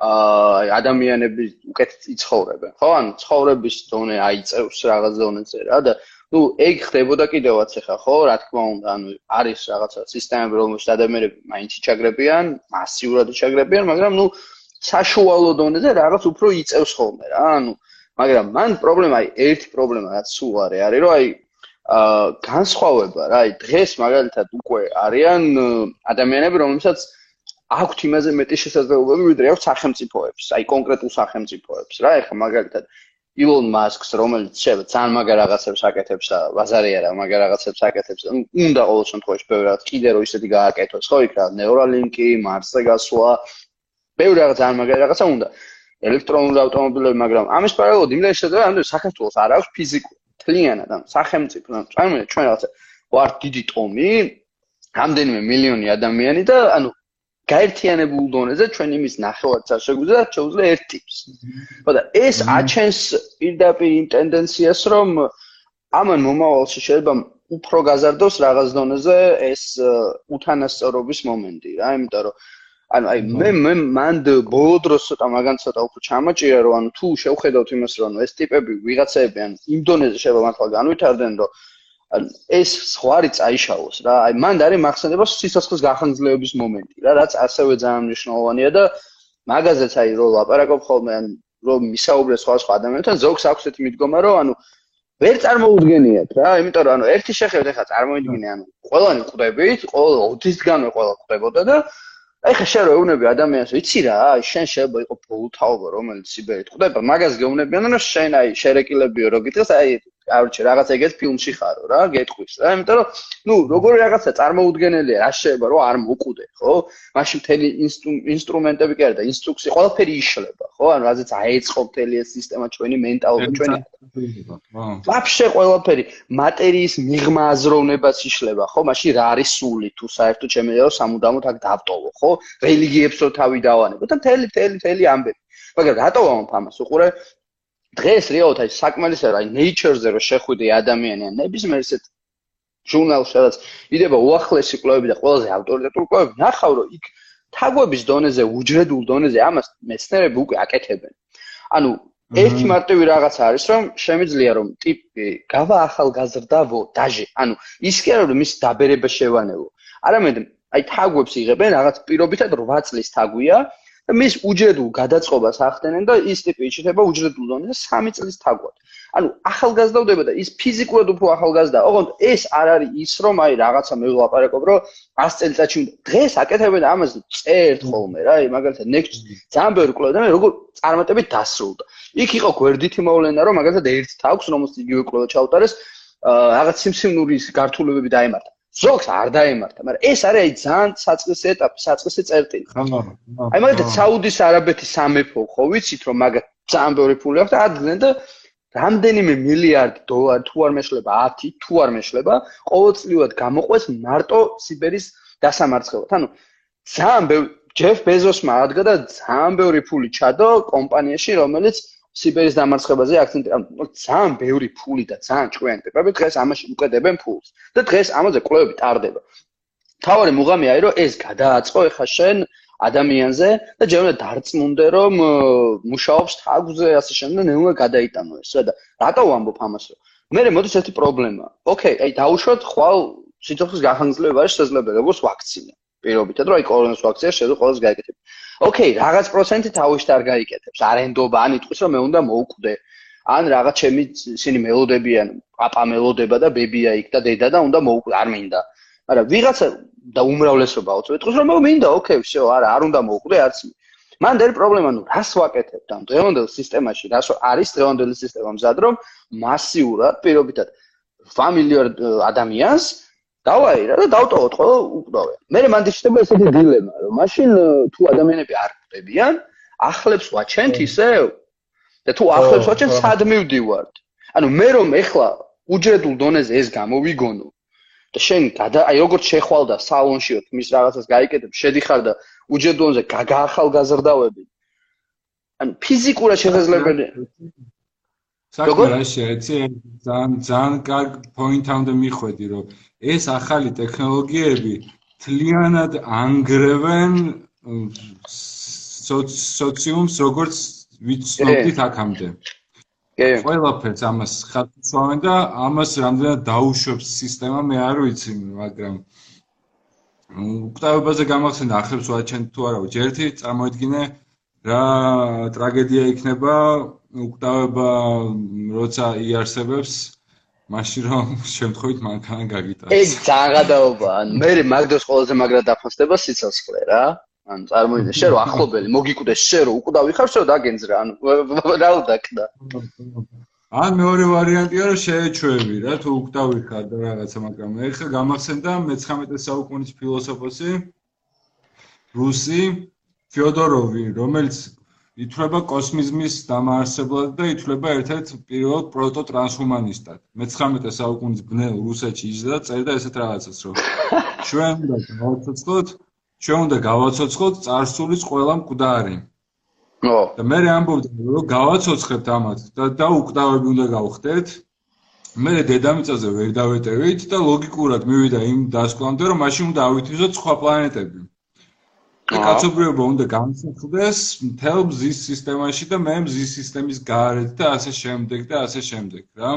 აი ადამიანები უკეთ იცხოვრებენ ხო ანუ ცხოვრების ზონე აიწევს რაღაც ზონეზე რა და ну ეგ ხდებოდა კიდევაც ახლა ხო რა თქმა უნდა ანუ არის რაღაცა სისტემები რომელშიც ადამიანები მაინც ჩაგრებიან მასიურად ჩაგრებიან მაგრამ ну საშუალო დონეზე რაღაც უფრო იწევს ხოლმე რა ანუ მაგრამ მან პრობლემა აი ერთი პრობლემა რაც სულ არის არის რომ აი აა განსხვავება რა აი დღეს მაგალითად უკვე არიან ადამიანები რომელსაც აქვთ იმაზე მეტი შესაძლებლობები ვიდრე აქვს სახელმწიფოებს აი კონკრეტულ სახელმწიფოებს რა ეხლა მაგალითად ილონ მასკს რომელიც შეიძლება ძალიან მაგარ რაღაცებს აკეთებს და ბაზარი არა მაგარ რაღაცებს აკეთებს უნდა ყოველ შემთხვევაში ბევრი რაღაც კიდე რო ისეთი გააკეთოს ხო იქ რა ნეურალინკი მარსზე გასვლა ბევრი რაღაც ძალიან მაგარი რაღაცა უნდა. ელექტრონული ავტომობილები მაგრამ ამის პარალელურად იმდენ შეიძლება ამდენ საქართველოს არ აქვს ფიზიკური თლიანად ამ სახელმწიფო წარმოიდგინე ჩვენ რაღაცა ვარ დიდი ტომი რამდენიმე მილიონი ადამიანი და ანუ გაერთიანებულ დონეზე ჩვენ იმის ნახევარს არ შეგვიძლია შეუძლია ერთ ტიპს. ხო და ეს აჩენს პირდაპირ იმ ტენდენციას, რომ ამან მომავალში შეიძლება უფრო გაზარდოს რაღაც დონეზე ეს უთანასწორობის მომენტი რა, იმიტომ რომ ანუ აი მე მე მანდ ბოლო დროს ცოტა მაგან ცოტა უფრო ჩამაჭირა რომ ანუ თუ შევხედავთ იმას რომ ეს ტიპები ვიღაცები ან იმ დონეზე შეიძლება მართლა განვითარდნენ რომ ეს სხვარი წაიშალოს რა. აი მანდ არის მახსენდება სიცოცხლის გახანგრძლივების მომენტი რა, რაც ასევე ძალიან მნიშვნელოვანია და მაგაზეც აი რო ლაპარაკობ ხოლმე ან რომ მისაუბრე სხვა სხვა ადამიანთან ზოგს აქვს ეს მიდგომა რომ ანუ ვერ წარმოუდგენიათ რა, იმიტომ რომ ანუ ერთი შეხედვით ახლა წარმოიდგინე ანუ ყველანი ყვდებით, ყოველ 20-დანვე ყველა ყვდებოდა და აი ხა შენ რო ეუნები ადამიანს, ვიცი რა, შენ შეიძლება იყო ბოლთაობა რომელიც სიბერით ყვდება, მაგას გეუნებიან რომ შენ აი შერეკილებიო რო გითხეს, აი კაროჩე რაღაც ეგეთ ფილმში ხარო რა გეტყვის რა იმიტომ რომ ნუ როგორი რაღაცა წარმოუდგენელია რა შეიძლება რომ არ მოკვდე ხო? მაშინ მთელი ინსტრუმენტები კი არა და ინსტრუქცია ყველაფერი იშლება ხო? ანუ რაზეც აეწყო მთელი ეს სისტემა ჩვენი მენტალობა ჩვენი ვაფშე ყველაფერი მატერიის მიღმა აზროვნებას იშლება ხო? მაშინ რა არის სული თუ საერთოდ შემიძლია რომ სამუდამოდ აქ დავტოვო ხო? რელიგიებს რო თავი დავანებო და მთელი მთელი მთელი ამბები. მაგრამ რატო ვამბობ ამას უყურე დღეს რეალურად აი საკმარისია რა nature-ზე რო შეხვიდე ადამიანი ან ნებისმიერ ისეთ ჟურნალს სადაც იდება უახლესი კვლევები და ყველაზე ავტორიტეტული კვლევები ნახავ რომ იქ თაგვების დონეზე უჯრედულ დონეზე ამას მეცნიერები უკვე აკეთებენ. ანუ ერთი მარტივი რაღაცა არის რომ შემიძლია რომ ტიპი გავა ახალგაზრდავო დაჟე. ანუ ის კი არა რომ მის დაბერება შევანელო არამედ აი თაგვებს იღებენ რაღაც პირობითად 8 წლის თაგვია მის უჯრედულ გადაწყობას ახდენენ და ის ტიპი იჩება უჯრედულ დონეზე 3 წლის თაგვად. ანუ ახალგაზრდავდება და ის ფიზიკურად უფრო ახალგაზრდა. ოღონდ ეს არ არის ის რომ აი რაღაცა მე ვლაპარაკობ რომ 100 წელიწადში დღეს აკეთებენ ამას წერთ ხოლმე რა, აი მაგალითად next ძალიან ბევრი კვლევა და მე როგორ წარმატებით დასრულდა. იქ იყო გვერდითი მოვლენა რომ მაგალითად ერთ თაგვს რომელსაც იგივე კვლევა ჩაუტარეს რაღაც სიმსივნურის გართულებები დაემართა. ზოგს არ დაემართა, მაგრამ ეს არის აი ძალიან საწყის ეტაპი, საწყისი წერტილი. აი მაგალითად საუდის არაბეთის სამეფო, ხო ვიცით რომ მაგ ძალიან ბევრი ფული აქვს და ადგნენ და რამდენიმე მილიარდი დოლარი თუ არ მეშლება 10 თუ არ მეშლება ყოველწლიურად გამოყვეს მარტო სიბერის დასამარცხებლად. ანუ ძალიან ბევრი ჯეფ ბეზოსმა ადგა და ძალიან ბევრი ფული ჩადო კომპანიაში, რომელიც სიბერის დამარცხებაზე აქცენტი ანუ ძალიან ბევრი ფული და ძალიან ჭკვიანი ტიპები დღეს ამაში უკედებენ ფულს და დღეს ამაზე კვლევები ტარდება. თავარი მუღამია რომ ეს გადააწყო ეხა შენ ადამიანზე და ჯერ უნდა დარწმუნდე რომ მუშაობს თაგზე ასე შემდეგ ნეულა გადაიტანო ეს და რატო ვამბობ ამას? რომ მე მოდი ესეთი პრობლემა. ოკეი აი დაუშვათ ხვალ სიცოცხლის გახანგრძლივება შესაძლებელი როგორც ვაქცინა პირობითად რომ აი კორონას ვაქცინა შეიძლება ყოველს გაიკეთებ ოკეი რაღაც პროცენტი თავში არ გაიკეთებს არენდობა ან იტყვის რომ მე უნდა მოვკვდე ან რაღაც ჩემი ისინი მელოდებიან პაპა მელოდება და ბებია იქ და დედა და უნდა მოვკვდე არ მინდა მაგრამ ვიღაცა და უმრავლესობა უწყვეტყოს რომ მინდა ოკეი всё არა არ უნდა მოუყვდე არც მან დერ პრობლემა ნუ რას ვაკეთებ და დღევანდელ სისტემაში რას არის დღევანდელი სისტემა მზად რომ მასიურად პირობითად ფამილიარ ადამიანს დავაირა და დავტოვოთ ხოლო უკვდავე მე მანდ შეიძლება ესეთი დილემა რომ მაშინ თუ ადამიანები არ ხვდებიან ახლებს ვაჩენთ ისევ და თუ ახლებს ვაჩენთ სად მივდივართ? ანუ მე რომ ეხლა უჯრედულ დონეზე ეს გამოვიგონო და შენ გადა აი როგორც შეხვალდა სალონში თმის რაღაცას გაიკეთებ შედიხარ და უჯედონზე გაგაახალგაზრდავები ან ფიზიკურად შესაძლებელი საქმე რა შეიძლება ძალიან ძალიან კარგ პოინტამდე მიხვედი რომ ეს ახალი ტექნოლოგიები თლიანად ანგრევენ სოციუმს როგორც ვიცნობდით აქამდე. კი. ყველაფერს ამას ხათუცავენ და ამას რამდენად დაუშვებს სისტემა მე არ ვიცი მაგრამ უკტავებაზე გამახსენდა ახებს ვაჩენ თუ არა ვიჯ ერთი წარმოიდგინე რა ტრაგედია იქნება უკტავება როცა იარსებებს მაშინ რომ შემთხვევით მანქანა გაგიტანოს ეგ ძალიან გადაობა ან მე მაგდოს ყველაზე მაგრად დაფასდება სიცოცხლე რა. ან წარმოიდგინე შე რო ახლობელი მოგიკვდეს შე რო უკვდავი ხარ შე რო დაგენძრა. ანუ რა უდაკდა ან მეორე ვარიანტია რომ შეეჩვევი რა თუ უკვდავი ხარ და რაღაცა მაგრამ ეხლა გამახსენდა მე-19 საუკუნის ფილოსოფოსი რუსი ფიოდოროვი რომელიც ითვლება კოსმიზმის დამაარსებლად და ითვლება ერთ-ერთ პირველ პროტო-ტრანსჰუმანისტად. მეცხრამეტე საუკუნის ბნელ რუსეთში იჯდა და წერდა ესეთ რაღაცას, რომ ჩვენ უნდა გავაცოცხლოთ, ჩვენ უნდა გავაცოცხლოთ царსულის ყველა მკვდარი. და მე ამბობდი, რომ გავაცოცხლებთ ამათ და და უკვდავები უნდა გავხდეთ. მე დედამიწაზე ვერ დავეტევით და ლოგიკურად მივიდა იმ დასკვნამდე, რომ მაშინ უნდა ავითვისოთ სხვა პლანეტები. კაცობრიობა უნდა გამოსხდეს მთელ მზის სისტემაში და მე მზის სისტემის გარეთ და ასე შემდეგ და ასე შემდეგ რა.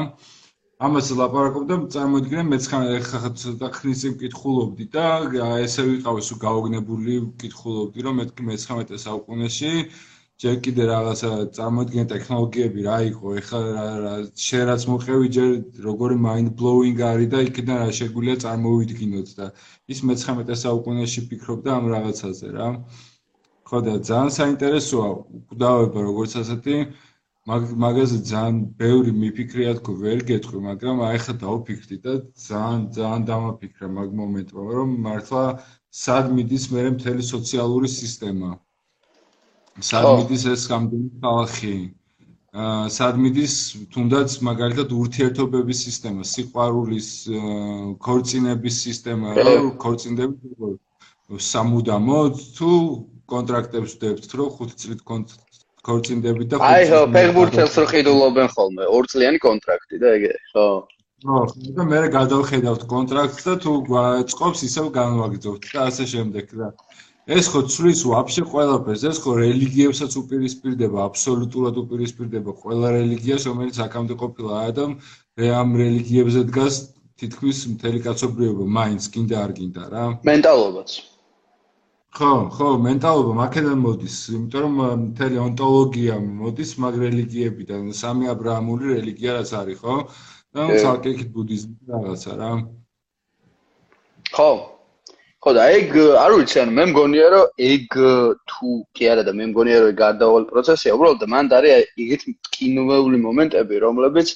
ამას ლაპარაკობდა წარმოიდგინე მე ხა ცოტა ხნის წინ მკითხულობდი და ესე ვიყავი სულ გაოგნებული მკითხულობდი რომ მეთქი მე-19 საუკუნეში ჯერ კიდე რაღაცა წარმოიდგინე ტექნოლოგიები რა იყო ეხლა რა შენ რაც მოყევი ჯერ როგორი mind blowing არის და იქიდან რა შეგვიძლია წარმოვიდგინოთ და ის მე-19 საუკუნეში ფიქრობდა ამ რაღაცაზე რა. ხო და ძალიან საინტერესოა უკდავება როგორც ასეთი მაგაზე ძალიან ბევრი მიფიქრია თქო ვერ გეტყვი მაგრამ აი ხა დავფიქრდი და ძალიან ძალიან დამაფიქრა მაგ მომენტმა რომ მართლა სად მიდის მე მთელი სოციალური სისტემა სად მიდის ეს გამდენი ხალხი აა სად მიდის თუნდაც მაგალითად ურთიერთობების სისტემა სიყვარულის ქორწინების სისტემა რომ ქორწინდები სამუდამო თუ კონტრაქტებს ვდებთ რომ 5 წლით ქორწინდები და აი ხო ფეგბურთელს რო ყიდულობენ ხოლმე ორწლიანი კონტრაქტი და ეგე ხო. ხო და მე გადავხედავთ კონტრაქტს და თუ გვაწყობს ისევ განვაგრძობთ და ასე შემდეგ და ეს ხო ცვლის ვაფშე ყველაფერს ეს ხო რელიგიებსაც უპირისპირდება აბსოლუტურად უპირისპირდება ყველა რელიგიას რომელიც აქამდე ყოფილა და ამ რელიგიებზე დგას თითქმის მთელი კაცობრიობა მაინც კიდე არ გინდა რა მენტალობაც ხო, ხო, მენტალობა მაქედან მოდის, იმიტომ რომ მთელი ონტოლოგია მოდის მაგ რელიგიებიდან, სამი აბრაამული რელიგია რაც არის, ხო? და ცალკე იქ ბუდიზმი რაღაცა რა. ხო. ხო და ეგ არ ვიცი, ანუ მე მგონია რომ ეგ თუ კი არა და მე მგონია რომ ეგ გარდავალ პროცესია, უბრალოდ მანდ არის იგივე კინოვეული მომენტები, რომლებიც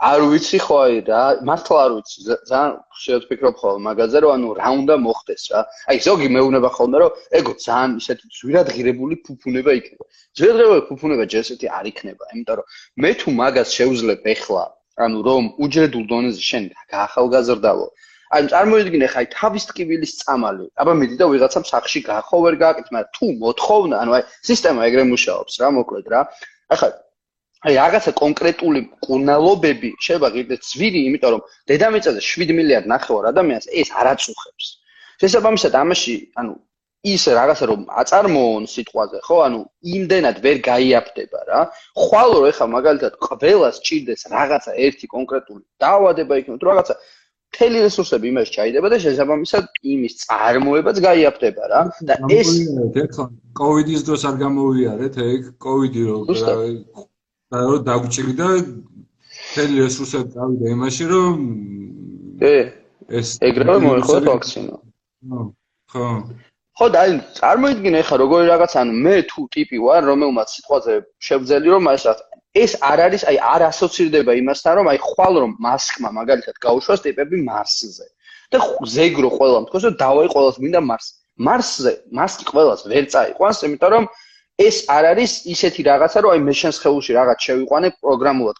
არ ვიცი ხო აი რა მართლა არ ვიცი ძალიან შეიძლება ვფიქრობ ხოლმე მაგაზე რომ ანუ რა უნდა მოხდეს რა. აი ზოგი მეუბნება ხოლმე რომ ეგო ძალიან ისეთი ძვირად ღირებული ფუფუნება იქნება. ძვირად ღირებული ფუფუნება ჯესეთი არ იქნება იმიტომ რომ მე თუ მაგას შევძლებ ეხლა ანუ რომ უჯრედულ დონეზე შენ გაახალგაზრდავო აი წარმოიდგინე ხაი თავის ტკივილის წამალი აბა მიდი და ვიღაცამ სახში გახო ვერ გააკეთე მაგრამ თუ მოთხოვნა ანუ აი სისტემა ეგრე მუშაობს რა მოკლედ რა ახლა აი რაღაცა კონკრეტული კუნალობები შეიძლება ღირდეს ძვირი, იმიტომ რომ დედამიწაზე 7 მილიარდ ნახევარ ადამიანს ეს არ აწუხებს. შესაბამისად ამაში, ანუ ის რაღაცა რომ აწარმოონ სიტყვაზე, ხო, ანუ იმდენად ვერ გაიაფდება რა. ხვალ რო ეხა მაგალითად ყველას ჭირდეს რაღაცა ერთი კონკრეტული დაავადება იქნება, თუ რაღაცა მთელი რესურსები იმას ჩაიდება და შესაბამისად იმის წარმოებაც გაიაფდება რა. და ეს ეხლა კოვიდის დროს არ გამოვიარეთ ეგ კოვიდი რო და რომ დაგვჭირდა თელი რესურსები დავიდა იმაში რომ ე ეს ეგრევე მოეხო ვაქცინა ხო. ხო და აი წარმოიდგინე ხა როგორი რაღაც ანუ მე თუ ტიპი ვარ რომელმაც სიტყვაზე შევძელი რომ ეს ეს არ არის აი არ ასოცირდება იმასთან რომ აი ხვალ რომ მასკმა მაგალითად გაუშვას ტიპები მარსზე და ზეგრო ყველა თქოს რომ დავაი ყოველს მინდა მარს. მარსზე მასკი ყოველს ვერ წაიყვანს იმიტომ რომ ეს არ არის ისეთი რაღაცა, რომ აი მე შენს ხელში რაღაც შევიყვანე პროგრამულად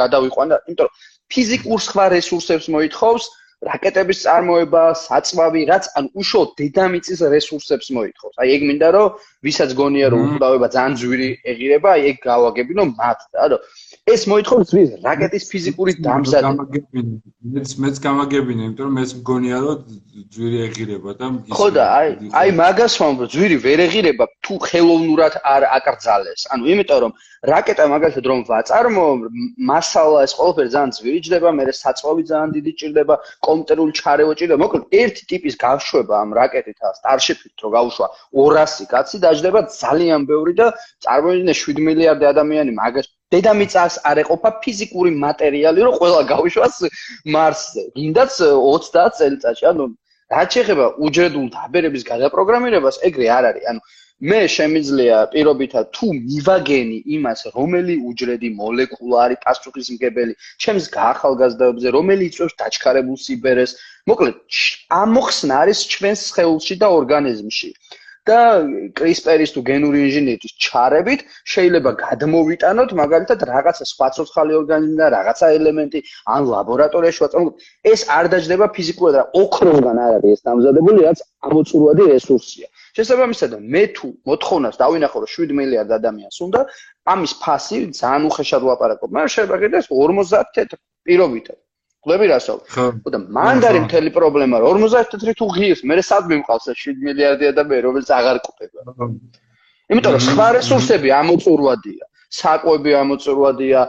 გადავიყვან და იმიტომ რომ ფიზიკურ სხვა რესურსებს მოითხოვს, რაკეტების წარმოება, საწვავი, რაც ან უშუალოდ დედამიწის რესურსებს მოითხოვს. აი ეგ მინდა რომ ვისაც გონია რომ უკრავება ძალიან ძვირი ეღირება, აი ეგ გავაგებინო მათ რა, რომ ეს მოითხოვს ვის რაკეტის ფიზიკური დამზადება. მეც მეც გამაგებინე, იმიტომ რომ მეც მგონია რომ ძვირი ეღირება და ხო და აი აი მაგას ვამბობ, ძვირი ვერ ეღირება თუ ხელოვნურად არ აკრძალეს. ანუ იმიტომ რომ რაკეტა მაგალითად რომ ვაწარმო, მასალა ეს ყველაფერი ძალიან ძვირი ჯდება, მე საწვავი ძალიან დიდი ჭირდება, კომპიუტერული ჩარევა ჭირდება. მოკლედ ერთი ტიპის გაშვება ამ რაკეტით ა სტარშიპით რო გავუშვა 200 კაცი დაждდება ძალიან ბევრი და წარმოიდგინე 7 მილიარდი ადამიანი მაგას დედამიწას არ ეყოფა ფიზიკური მასალები, რომ ყველა გავიშვას მარსზე. გინდაც 30 წელიწადში, ანუ რაც შეეხება უჯრედულ დაბერების გადაპროგრამირებას, ეგრე არ არის. ანუ მე შემიძლია პირობითად თუ მივაგენი იმას, რომელი უჯრედი მოლეკულა არის პასუხისმგებელი ჩემს გაახალგაზრდობაზე, რომელი იწვევს დაჩქარებულ სიბერეს, მოკლედ ამოხსნა არის ჩვენს სხეულში და ორგანიზმში. და CRISPR-ის თუ გენური ინჟინერიის ჩარებით შეიძლება გადმოვიტანოთ მაგალითად რაღაცა სხვა ცოცხალი ორგანიზმი და რაღაცა ელემენტი ან ლაბორატორიაში ვაწარმოებთ. ეს არ დაждდება ფიზიკურად, რა ოქროსგან არ არის ეს დამზადებული, რაც ამოწურვადი რესურსია. შესაბამისად, მე თუ მოთხოვნას დავინახო, რომ 7 მილიარდ ადამიანს უნდა, ამის ფასი ძალიან უხეშად ვაპარაკობ. მაგრამ შეიძლება გიდას 50 თეთრ პირობითად. ხვდები რასო? ხო და მანდარი მთელი პრობლემა 54 თუ ღირს, მე სად მიმყავს 7 მილიარდი ადამიანი, რომელიც აღარ ყოფება. იმიტომ რომ სხვა რესურსები ამოწურვადია, საკვები ამოწურვადია,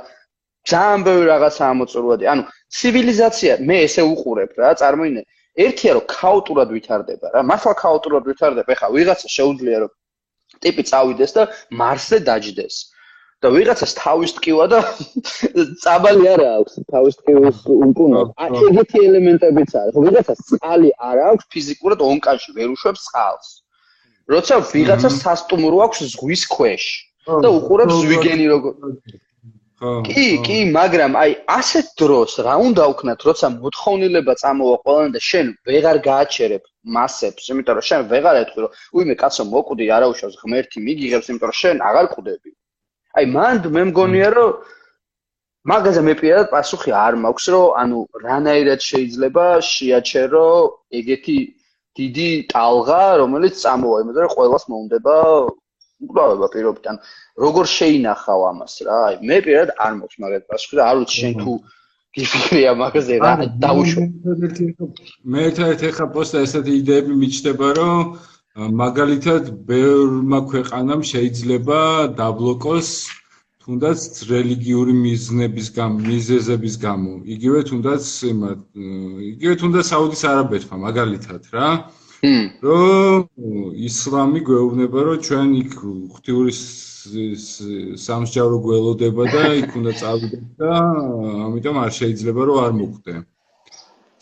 ძალიან ბევრი რაღაცა ამოწურვადია. ანუ ცივილიზაცია მე ესე უყურებ რა, წარმოინე. ერთია რომ ქაოტურად ვითარდება რა, მართლა ქაოტურად ვითარდება. ეხლა ვიღაცა შეუძლია რომ ტიპი წავიდეს და მარსზე დაждდეს. და ვიღაცას თავის ტკივა და წაბალი არა აქვს თავის ტკივის უკუნა. ეგეთი ელემენტებიც არის. ხო ვიღაცას წყალი არ აქვს ფიზიკურად ონკანში ვერ უშვებს წყალს. როცა ვიღაცას სასტუმრო აქვს ზღვის ქვეშ და უყურებს ზვიგენი როგორ კი კი მაგრამ აი ასეთ დროს რა უნდა ვქნათ როცა მოთხოვნილება წამოვა ყველანი და შენ ვეღარ გააჩერებ მასებს იმიტომ რომ შენ ვეღარ ეთქვი რომ უიმე კაცო მოკვდი არაუშავს ღმერთი მიგიღებს იმიტომ რომ შენ აღარ კვდები აი მანდ მე მგონია რომ მაგაზე მე პირადად პასუხი არ მაქვს რომ ანუ რანაირად შეიძლება შეაჩერო ეგეთი დიდი ტალღა რომელიც წამოვა იმაზე რომ ყოველას მოუნდება უკრავება პირობით ან როგორ შეინახავ ამას რა? აი მე პირადად არ მაქვს მაგათ პასუხი და არ ვიცი შენ თუ გიფიქრია მაგაზე რა დაუშვა მე ერთ-ერთი ხა პოსტა ესეთი იდეები მიჩნდება რომ მაგალითად ბევრმა ქვეყანამ შეიძლება დაბლოკოს თუნდაც რელიგიური მიზნების გამო, მიზეზების გამო. იგივე თუნდაც იმათ, იგივე თუნდაც საუდის არაბეთმა მაგალითად რა. რომ ისლამი გვეუბნება, რომ ჩვენ იქ ღვთიური სამსჯავრო გველოდება და იქ უნდა წავიდეთ და ამიტომ არ შეიძლება რომ არ მოგვდე.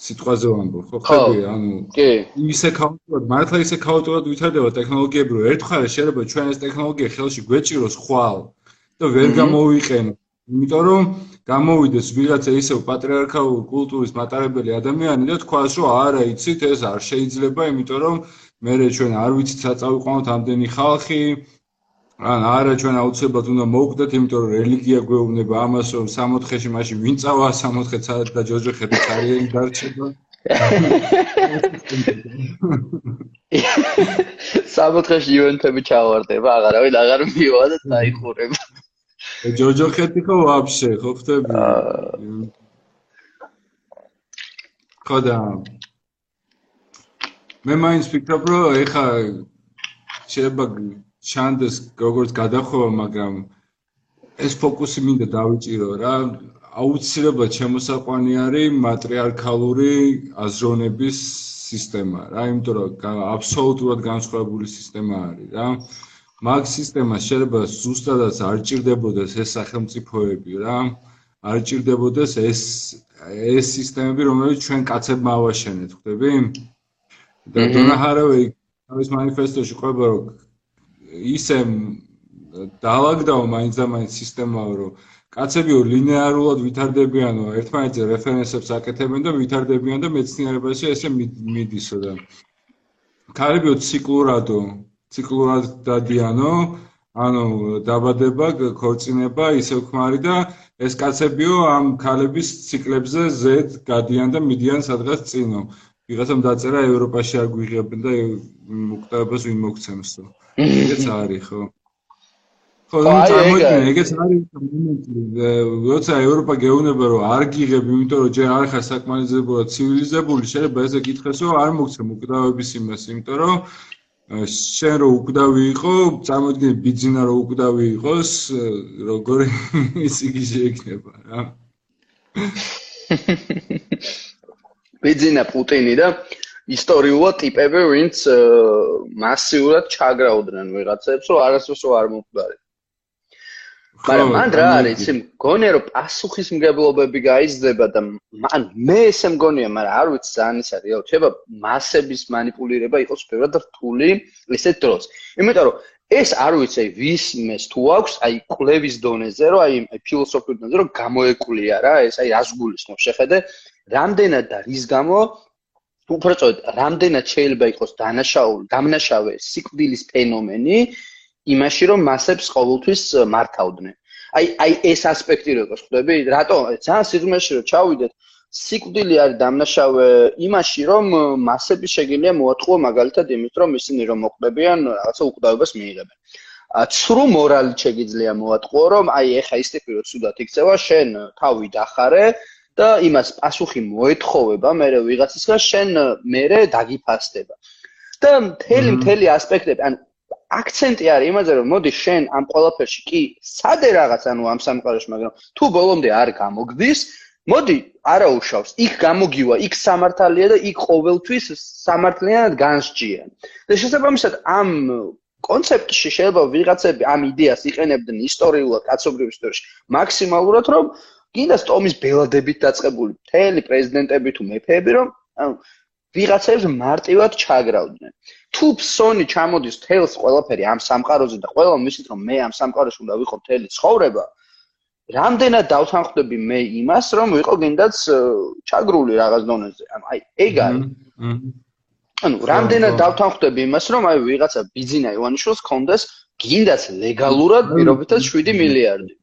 სიტყვაზე ვამბობ, ხო? ხედავი, ანუ კი, ისე ქაოტურად, მართლა ისე ქაოტურად ვითარდება ტექნოლოგიები, რომ ერთხელ შეიძლება ჩვენ ეს ტექნოლოგია ხელში გვეჭიროს ხვალ და ვერ გამოვიყენო. იმიტომ რომ გამოვიდეს ვიღაცა ისევ პატრიარქალურ კულტურის მატარებელი ადამიანი და თქვას რომ არა იცით ეს არ შეიძლება იმიტომ რომ მე ჩვენ არ ვიცით საწავიყვანოთ ამდენი ხალხი ან არა ჩვენ აუცილებლად უნდა მოვკვდეთ იმიტომ რომ რელიგია გვეუბნება ამას რომ 64-ში მაშინ ვინ წავა 64-ს და ჯოჯოხეთი კარიერი დარჩება. 64-ში ივენთები ჩავარდება აღარავინ აღარ მივა და დაიხურება. ჯოჯოხეთი ხო ვაფშე ხო ხტები ხოდა მე მაინც ვფიქრობ რომ ეხა შეიძლება ჩანდეს როგორც გადახოვა მაგრამ ეს ფოკუსი მინდა დავიჭირო რა. აუცილებლად შემოსაყვანი არის მატრიარქალური აზროვნების სისტემა რა იმიტომ რომ აბსოლუტურად განსხვავებული სისტემა არის რა. მაგ სისტემას შეიძლება ზუსტადაც არ ჭირდებოდეს ეს სახელმწიფოები რა არ ჭირდებოდეს ეს ეს სისტემები რომელიც ჩვენ კაცებმა ავაშენეთ ხვდები? და დონაჰარავი თავის მანიფესტოში ყვება რომ ისე დაალაგდაო მაინც და მაინც სისტემაა რომ კაცებიო ლინეარულად ვითარდებიანო ერთმანეთზე რეფერენსებს აკეთებენ და ვითარდებიან და მეცნიერებაში ესე მიდისო და ქალებიო ციკლურადო ციკლურად დადიანო, ანუ დაბადება, ქორწინება, ისევ ქმარი და ეს კაცებიო ამ ქალების ციკლებზე ზედ გადიან და მიდიან სადღაც წინო. ვიღაცამ დაწერა ევროპაში არ გვიღებენ და უკტაებას ვინ მოგცემსო. ეგეც არის ხო? ხო, ნუ წარმოიდგინე, ეგეც არის მომენტი, როცა ევროპა გეუბნება რომ არ გიღებ, იმიტომ რომ ჯერ არ ხარ საკმარისებურად ცივილიზებული, შეიძლება ესე გითხრას რომ არ მოგცემ უკტაების იმას, იმიტომ რომ შენ რო უკვდავი იყო, წარმოიდგინე ბიძინა რო უკვდავი იყოს, როგორი ისი გიშეკნება რა. ბეძინა პუტინი და ისტორიულად ტიპები, ვინც მასიურად ჩაგრაუდნენ ვიღაცებს, რომ არასდროს არ მომხდარი. მაგრამ მან რა არის, იცი, მგონია რომ პასუხისმგებლობები გაიზრდება და მან მე ესე მგონია, მაგრამ არ ვიცი ძალიან ის არის, რომ შეიძლება მასების манипуლირება იყოს ბევრად რთული ესეთ დროს. იმიტომ რომ ეს არ ვიცი ვის იმეს თუ აქვს აი კლევის დონეზე რომ აი ფილოსოფიურ დონეზე რომ გამოეკულია რა ეს აი რას გულისხმობს შეხედე რამდენად და რის გამო უბრალოდ რამდენად შეიძლება იყოს დანაშაული დამნაშავე სიკვდილის ფენომენი იმაში რომ მასებს ყოველთვის მართავდნენ. აი აი ეს ასპექტი როგორ ხვდები? რატო ძალიან სიღრმეში რომ ჩავიდეთ სიკვდილი არის დამნაშავე იმაში რომ მასები შეგიძლია მოატყუო მაგალითად იმით რომ ისინი რომ მოხდებიან რაღაცა უკვდავებას მიიღებენ. ცრუ მორალი შეგიძლია მოატყუო რომ აი ეხა ის ტიპი რომ სულად იქცევა შენ თავი დახარე და იმას პასუხი მოეთხოვება მე ვიღაცისგან შენ მე დაგიფასდება. და მთელი მთელი ასპექტები ან აქცენტი არის იმაზე რომ მოდი შენ ამ ყველაფერში კი სადე რაღაც ანუ ამ სამყაროში მაგრამ თუ ბოლომდე არ გამოგდის მოდი არა უშავს იქ გამოგივა იქ სამართალია და იქ ყოველთვის სამართლიანად განსჯიან და შესაბამისად ამ კონცეფტში შეიძლება ვიღაცები ამ იდეას იყენებდნენ ისტორიულად კაცობრიობის ისტორიაში მაქსიმალურად რომ კიდე სტომის ბელადებით დაწყებული მთელი პრეზიდენტები თუ მეფეები რომ ანუ ვიღაცებს მარტივად ჩაგრავდნენ. თუ ფსონი ჩამოდის თელს ყველაფერი ამ სამყაროზე და ყველა მისით რომ მე ამ სამყაროში უნდა ვიყო თელი ცხოვრება, რამდენად დავთანხმდები მე იმას, რომ ვიყო გინდაც ჩაგრული რაღაც დონეზე. ანუ აი ეგ არის. ანუ რამდენად დავთანხმდები იმას, რომ აი ვიღაცა ბიზინა ივანიშვილს კონდეს გინდაც ლეგალურად პირობითად 7 მილიარდი.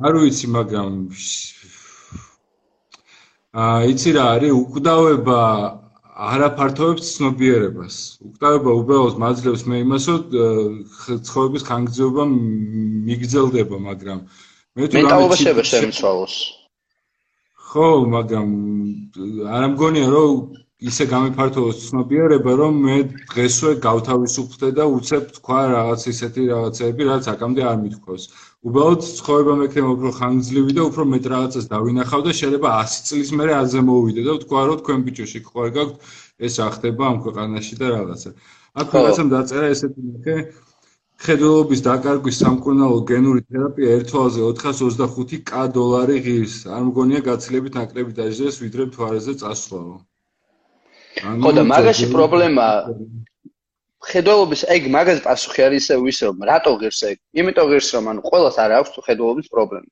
არ ვიცი, მაგრამ აა იცი რა არის უკვდავება არაფართოებს ცნობიერებას. უკტავება უბრალოდ მაძლევს მე იმას, რომ ცხოვრების ხანგრძლივობა მიგრძელდება, მაგრამ მე მენტალობა შეიძლება შემიცვალოს. ხო, მაგრამ არ ამგონია რომ ისე გამიფართოვოს ცნობიერება, რომ მე დღესვე გავთავისუფლდე და უცებ თქვა რაღაც ისეთი რაღაცეები, რაც აკამდე არ მithქვას. უბრალოდ ცხოვრება მექნება უფრო ხანგრძლივი და უფრო მეტ რაღაცას დავინახავ და შეიძლება 100 წლის მერე აზე მოვიდე და თქვა რომ თქვენ ბიჭო შეგხვარ გაქვთ ეს ახდება ამ ქვეყანაში და რაღაცა. აქ რაღაცამ დაწერა ესეთი მეთქე ხედულობის დაკარგვის სამკურნალო გენური თერაპია ერთვალზე 425k დოლარი ღირს. არ მგონია გაცილებით ნაკლები დაჟდეს ვიდრე მთვარეზე წასვლაო. ხო და მაგაში პრობლემა ხედულობის ეგ მაგაზე პასუხი არის ისე ვის რომ რატო ღირს ეგ? იმიტომ ღირს რომ ანუ ყოველს არ აქვს ხედულობის პრობლემა.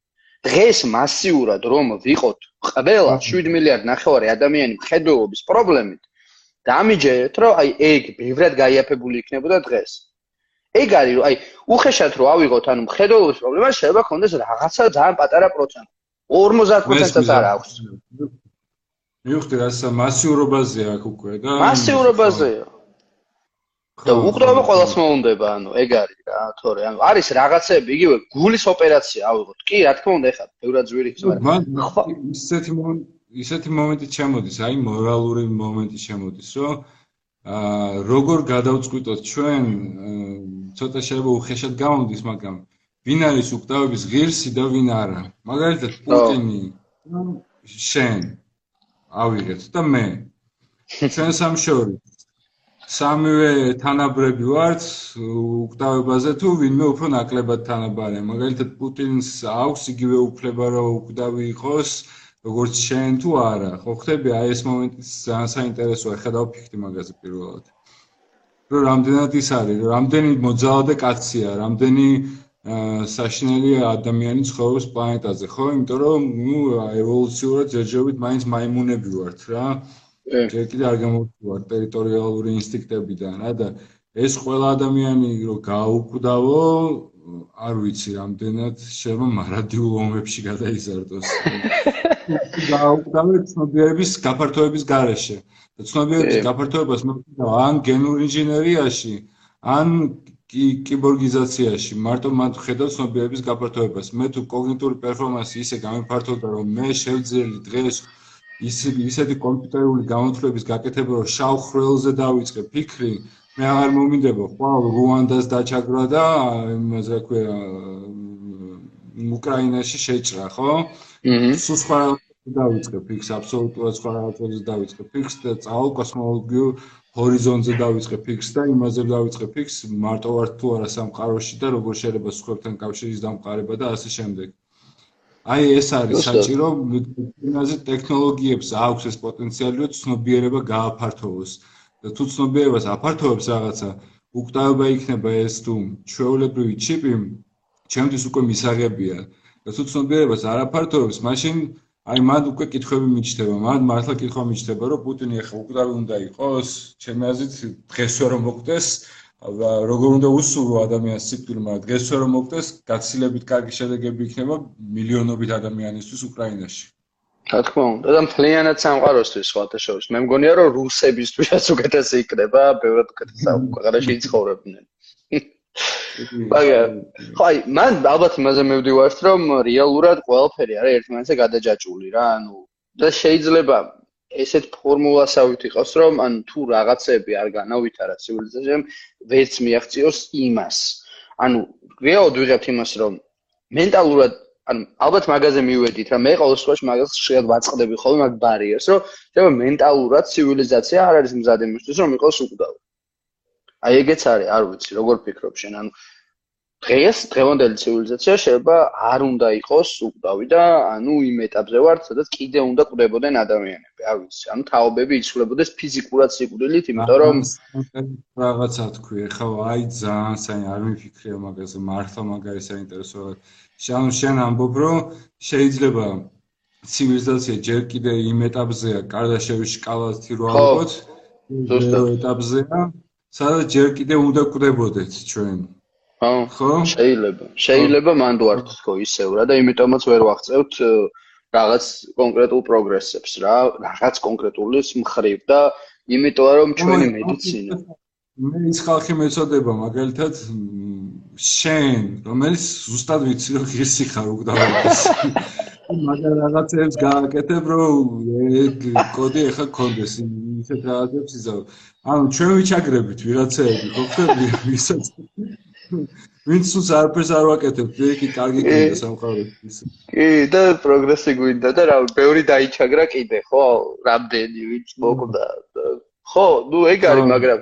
დღეს მასიურად რომ ვიყოთ ყველა 7 მილიარდ ნახევარი ადამიანი მხედველობის პრობლემით დამიჯერეთ რომ აი ეგ ბევრად გაიაფებული იქნებოდა დღეს ეგ არის რომ აი უხეშად რომ ავიღოთ ანუ მხედველობის პრობლემა შეიძლება ქონდეს რაღაცა ძალიან პატარა პროცენტი. 50%-აც არ აქვს. მივხვდი რა მასიურობაზეა აქ უკვე და მასიურობაზეა. და უყდრობა ყოველს მოუნდება, ანუ ეგ არის რა, თორე. ანუ არის რაღაცები, იგივე გულის ოპერაცია ავიღოთ. კი, რა თქმა უნდა, ეხლა ბევრად ძვირი ხს, მაგრამ ისეთი ისეთი მომენტი ჩემოდის, აი მორალური მომენტი ჩემოდის, რომ აა როგორ გადავწყვიტოთ ჩვენ ცოტა შეიძლება უხეშად გამომდის, მაგრამ ვინ არის უკტავების ღირსი და ვინ არა? მაგალითად პუტინი, შენ ავიღეთ და მე. ჩვენ სამშორი სამივე თანაბრები ვართ უკდავებაზე თუ ვინმე უფრო ნაკლებად თანაბარია მაგალითად პუტინს აქვს იგივე უფლება რომ უკდავი იყოს როგორც შენ თუ არა ხო ხტები აი ეს მომენტი ძალიან საინტერესოა ხედავ ფიქრი მაგაზე პირველად. რომ რამდენად ის არის რამდენი მოძალადე კაცია რამდენი საშინელი ადამიანი ცხოვრობს პლანეტაზე ხო? იმიტომ რომ ნუ ევოლუციურად ჯერჯერობით მაინც მაიმუნები ვართ რა. ჯერ კიდე არ გამოვიდა ტერიტორიალური ინსტინქტებიდან რა და ეს ყველა ადამიანი რო გაუკვდავო არ ვიცი რამდენად შევა მარადიულ ომებში გადაიზარდოს. გაუკვდავო ცნობიერების გაფართოების გარეშე. და ცნობიერების გაფართოებას მოხდა ან გენურ ინჟინერიაში ან კიბორგიზაციაში. მარტო მათ ხედავ ცნობიერების გაფართოებას. მე თუ კოგნიტური პერფორმანსი ისე გამიფართოვდა რომ მე შევძელი დღეს ის ისეთი კომპიუტერული გამოთვლების გაკეთება რომ შავ ხრელზე დავიწყე ფიქრი მე აღარ მომინდება ხვალ რუანდას დაჩაგრა და იმაზე ქვია უკრაინაში შეჭრა ხო? აჰა. სულ სხვა დავიწყე ფიქს, აბსოლუტურად სხვა რაღაცებზე დავიწყე ფიქს და წავალ კოსმოლოგიურ ჰორიზონტზე დავიწყე ფიქს და იმაზე დავიწყე ფიქს მარტო ვარ თუ არა სამყაროში და როგორ შეიძლება სხვებთან კავშირის დამყარება და ასე შემდეგ. აი ეს არის საჭირო იმაზე ტექნოლოგიებს აქვს ეს პოტენციალი რომ ცნობიერება გააფართოვოს თუ ცნობიერებას აფართოვებს რაღაცა უკტავება იქნება ეს თუ ჩვეულებრივი ჩიპი ჩემთვის უკვე მისაღებია და თუ ცნობიერებას არ აფართოვებს მაშინ აი მან უკვე კითხვები მიჩნდება მან მართლა კითხვა მიჩნდება რომ პუტინი ახლა უკტავი უნდა იყოს ჩემი აზრით დღესვე რომ მოკვდეს როგორ უნდა უსულო ადამიანს სიკვდილი, მაგრამ დღესვე რომ მოკვდეს, გაცილებით კარგი შედეგები იქნება მილიონობით ადამიანისთვის უკრაინაში. რა თქმა უნდა, და მთლიანად სამყაროსთვის სხვათა შორის. მე მგონია რომ რუსებისთვისაც უკეთესი იქნება, ბევრად უკეთესი ქვეყანაში იცხოვრებდნენ. მაგრამ ხაი, მან ალბათ იმაზე მივდივართ, რომ რეალურად ყველაფერი არის ერთმანეთზე გადაჯაჭული რა, ანუ და შეიძლება ესეთ ფორმულასავით იყოს, რომ ან თუ რაღაცები არ განავითარა ცივილიზაციამ, ვერც მიაღწიოს იმას. ანუ რეალოდ ვიღებთ იმას, რომ მენტალურად ანუ ალბათ მაგაზე მივედით, რა მე ყოველ შემთხვევაში მაგას შეიძლება ვაწყდები ხოლმე მაგ ბარიერს, რომ შეიძლება მენტალურად ცივილიზაცია არ არის მზად იმისთვის, რომ იყოს უკვდავი. აი ეგეც არის, არ ვიცი, როგორ ფიქრობ შენ, ანუ დღეს დღევანდელი ცივილიზაცია შეიძლება არ უნდა იყოს უკვდავი და ანუ იმ ეტაპზე ვართ, სადაც კიდე უნდა კვდებოდნენ ადამიანები, არ ვიცი, ანუ თაობები იცვლებოდეს ფიზიკურად სიკვდილით, იმიტომ რომ რაღაცა თქვი, ხო, აი ძალიან საინტერესო, არ მიფიქრე მაგაზე, მართლა მაგარი საინტერესოა. შენ შენ ამბობ, რომ შეიძლება ცივილიზაცია ჯერ კიდე იმ ეტაპზეა, კარდაშევის სკალათი რო ალბათ, ეტაპზეა, სადაც ჯერ კიდე უნდა კვდებოდეთ ჩვენ. ხო? შეიძლება. შეიძლება მანდ ვართ თქო ისევ რა და იმიტომაც ვერ ვახწევთ რაღაც კონკრეტულ პროგრესებს რა, რაღაც კონკრეტულის მხრივ და იმიტომ რომ ჩვენი მედიცინა მე ის ხალხი მეწოდება მაგალითად შენ რომელიც ზუსტად ვიცი რომ ღირსი ხარ უკდავებს მაგრამ რაღაცებს გააკეთებ რომ ეგ კოდი ახლა კონდეს ისეთ რაღაცებს იზავ ანუ ჩვენ ვიჩაგრებით ვიღაცები ხო ხტები ვისაც ვინც უსს არაფერს არ ვაკეთებ, იგი კარგი გინდა სამყაროს. კი, და პროგრესი გვინდა და რა, ბევრი დაიჩაგრა კიდე, ხო? რამდენი ვინც მოკვდა. ხო, ნუ ეგ არის, მაგრამ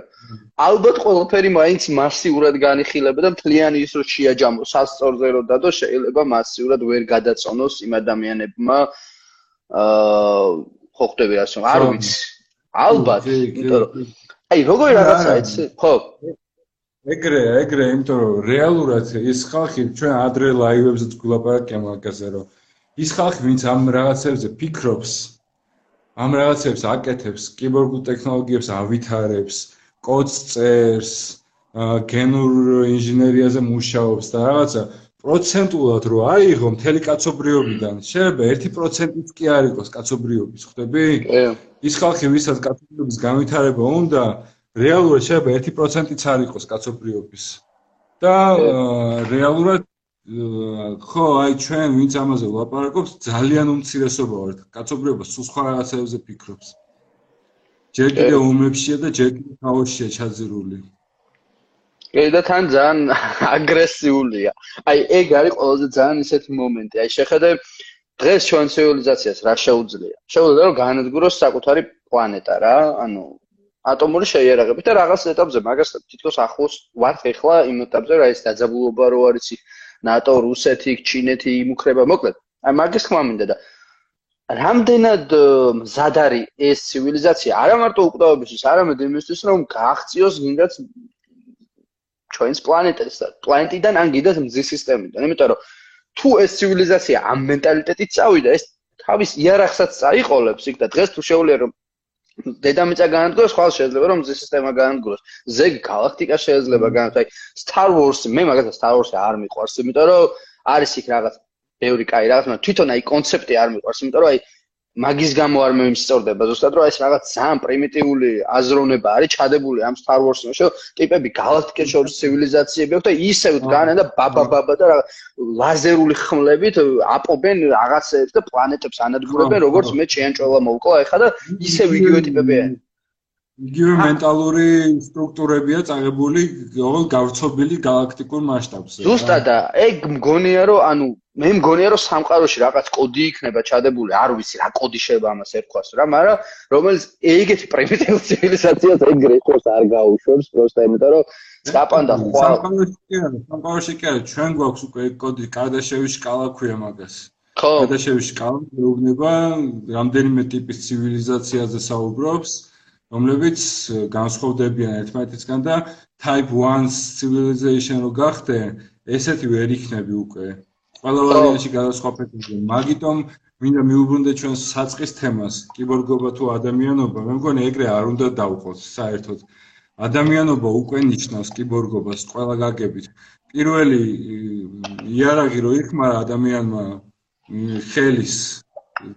ალბათ ყველაფერი მაინც მასიურად განიხილება და მთლიანი ის რო შეაჯამო სასწორზე რო დადო, შეიძლება მასიურად ვერ გადაწონოს იმ ადამიანებმა აა ხო ხტები ასე, არ ვიცი. ალბათ, იმიტომ რომ აი როგორი რაღაცა იცი? ხო, ეგრე, ეგრე, იმიტომ რომ რეალურად ის ხალხი ჩვენ ადრე ლაივებზეც გულაპარაკია მაგაზე, რომ ის ხალხი, ვინც ამ რაღაცებზე ფიქრობს, ამ რაღაცებს აკეთებს, კიბორგულ ტექნოლოგიებს ავითარებს, კოდს წერს, გენურ ინჟინერიაზე მუშაობს და რაღაცა პროცენტულად რო აიღო მთელი კაცობრიობიდან, შეიძლება 1%-იც კი არ იყოს კაცობრიობის, ხვდები? ის ხალხი, ვისაც კაცობრიობის განვითარება უნდა, რეალურად შეიძლება 1%-იც არ იყოს კაცობრიობის. და რეალურად ხო, აი ჩვენ ვინც ამაზე ვლაპარაკობს, ძალიან უმცირესობა ვართ. კაცობრიობა სულ სხვა რაღაცებზე ფიქრობს. ჯერ კიდევ უმებშია და ჯერ კიდევ ქაოსშია ჩაძირული. კი და თან ძალიან აგრესიულია. აი ეგ არის ყველაზე ძალიან ისეთი მომენტი. აი შეხედე დღეს ჩვენ ცივილიზაციას რა შეუძლია? შეუძლია რომ განადგუროს საკუთარი პლანეტა რა, ანუ ატომური შეიარაღებით და რაღაც ეტაპზე მაგას თითქოს ახლოს ვართ ეხლა იმ ეტაპზე რა ის დაძაბულობა რო არის იქ ნატო, რუსეთი, ჩინეთი იმუქრება, მოკლედ. აი მაგის ხმა მინდა და რამდენად მზად არის ეს ცივილიზაცია, არა მარტო უკვდავებისთვის, არამედ იმისთვის, რომ გააღწიოს გინდაც ჩვენს პლანეტას და პლანეტიდან ან გინდაც მზის სისტემიდან. იმიტომ რომ თუ ეს ცივილიზაცია ამ მენტალიტეტით წავიდა, ეს თავის იარაღსაც წაიყოლებს იქ და დღეს თუ შეუძლია რომ დედამიწა განადგუროს, ხვალ შეიძლება რომ მზის სისტემა განადგუროს. ზეგი galaktika შეიძლება განადგუროს. აი Star Wars-ი, მე მაგასაც Star Wars-ი არ მიყვარს, იმიტომ რომ არის იქ რაღაც ბევრი კაი რაღაც, მაგრამ თვითონ აი კონცეფტი არ მიყვარს, იმიტომ რომ აი მაგის გამო არ მომისწორდება. ზუსტად რომ ეს რაღაც ძალიან პრიმიტიული აზროვნება არის ჩადებული ამ Star Wars-ში, რომ ტიპები galaktikes შორის ცივილიზაციები აქვს და ისევ დგანან და ბაბაბაბა და ლაზერული ხმლებით აპობენ რაღაცებს და პლანეტებს ანადგურებენ, როგორც მე შეანჭველა მოვკლა ეხა და ისევ იგივე ტიპებია. იგივე მენტალური სტრუქტურებია წაღებული ყოველ გავრცობილი galaktikul მასშტაბზე. ზუსტად და ეგ მგონია რომ ანუ მე მგონია რომ სამყაროში რაღაც კოდი იქნება ჩადებული, არ ვიცი რა კოდი შეიძლება ამას ერქვას რა, მაგრამ რომელიც ეგეთი პრიმიტიული ცივილიზაციას ეგრე იყოს არ გაუშვებს, პროსტა იმიტომ რომ წაპანდა ხვალ სამყაროში კი არა, სამყაროში კი არა, ჩვენ გვაქვს უკვე კოდი, კარდაშევის სკალა ქვია მაგას. ხო. კარდაშევის სკალა მეუბნება რამდენიმე ტიპის ცივილიზაციაზე საუბრობს. რომლებიც განსხვავდებიან ერთმანეთისგან და type 1 civilization რო გახდე, ესეთი ვერ იქნები უკვე. ყველა ვარიანტში გადასხვაფეთია. მაგიტომ მინდა მიუბრუნდე ჩვენ საწყის თემას, კიბორგობა თუ ადამიანობა. მე მგონი ეგრე არ უნდა დავყოს საერთოდ. ადამიანობა უკვე ნიშნავს კიბორგობას ყველა გაგებით. პირველი იარაღი რო იხმარა ადამიანმა ხელის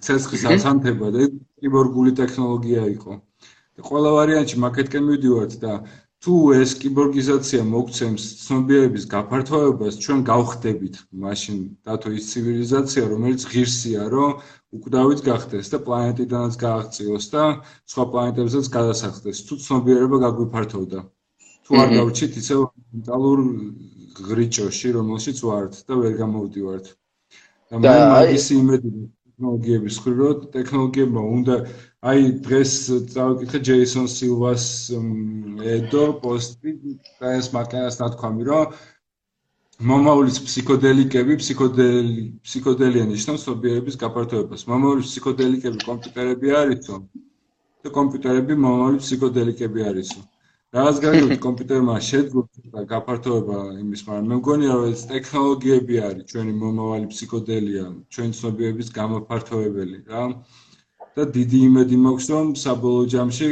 ცეცხლის ასანთება და კიბორგული ტექნოლოგია იყო. და ყველა ვარიანტში მაგეთკენ მივდივართ და თუ ეს კიბორგიზაცია მოგცემს ცნობიერების გაფართოებას, ჩვენ გავხდებით მაშინ დათო ის ცივილიზაცია, რომელიც ღირსია, რომ უკვდავით გახდეს და პლანეტიდანაც გააღწიოს და სხვა პლანეტებზეც გადასახდეს, თუ ცნობიერება გაგვიფართოვდა. თუ არ გავრჩით ისევ მენტალურ ღრიჭოში, რომელშიც ვართ და ვერ გამოვდივართ. და მე მაგის იმედი ტექნოლოგიების ხრიო ტექნოლოგიებმა უნდა აი დღეს წავიკითხე ჯეისონ სილვას ედო პოსტი ეს მაკენას ნათქვამი რომ მომავლის ფსიქოდელიკები ფსიქოდელი ფსიქოდელიანი ნიშნავს სობიერების გაფართოებას. მომავლის ფსიქოდელიკები კომპიუტერები არისო? და კომპიუტერები მომავლის ფსიქოდელიკები არისო რაღაც გარკვეულ კომპიუტერმა შეძლო გაფართოება იმის, მაგრამ მე მგონია რომ ეს ტექნოლოგიები არის ჩვენი მომავალი ფსიქოდელია, ჩვენი ცნობიერების გამოფართოვებელი რა. და დიდი იმედი მაქვს რომ საბოლოო ჯამში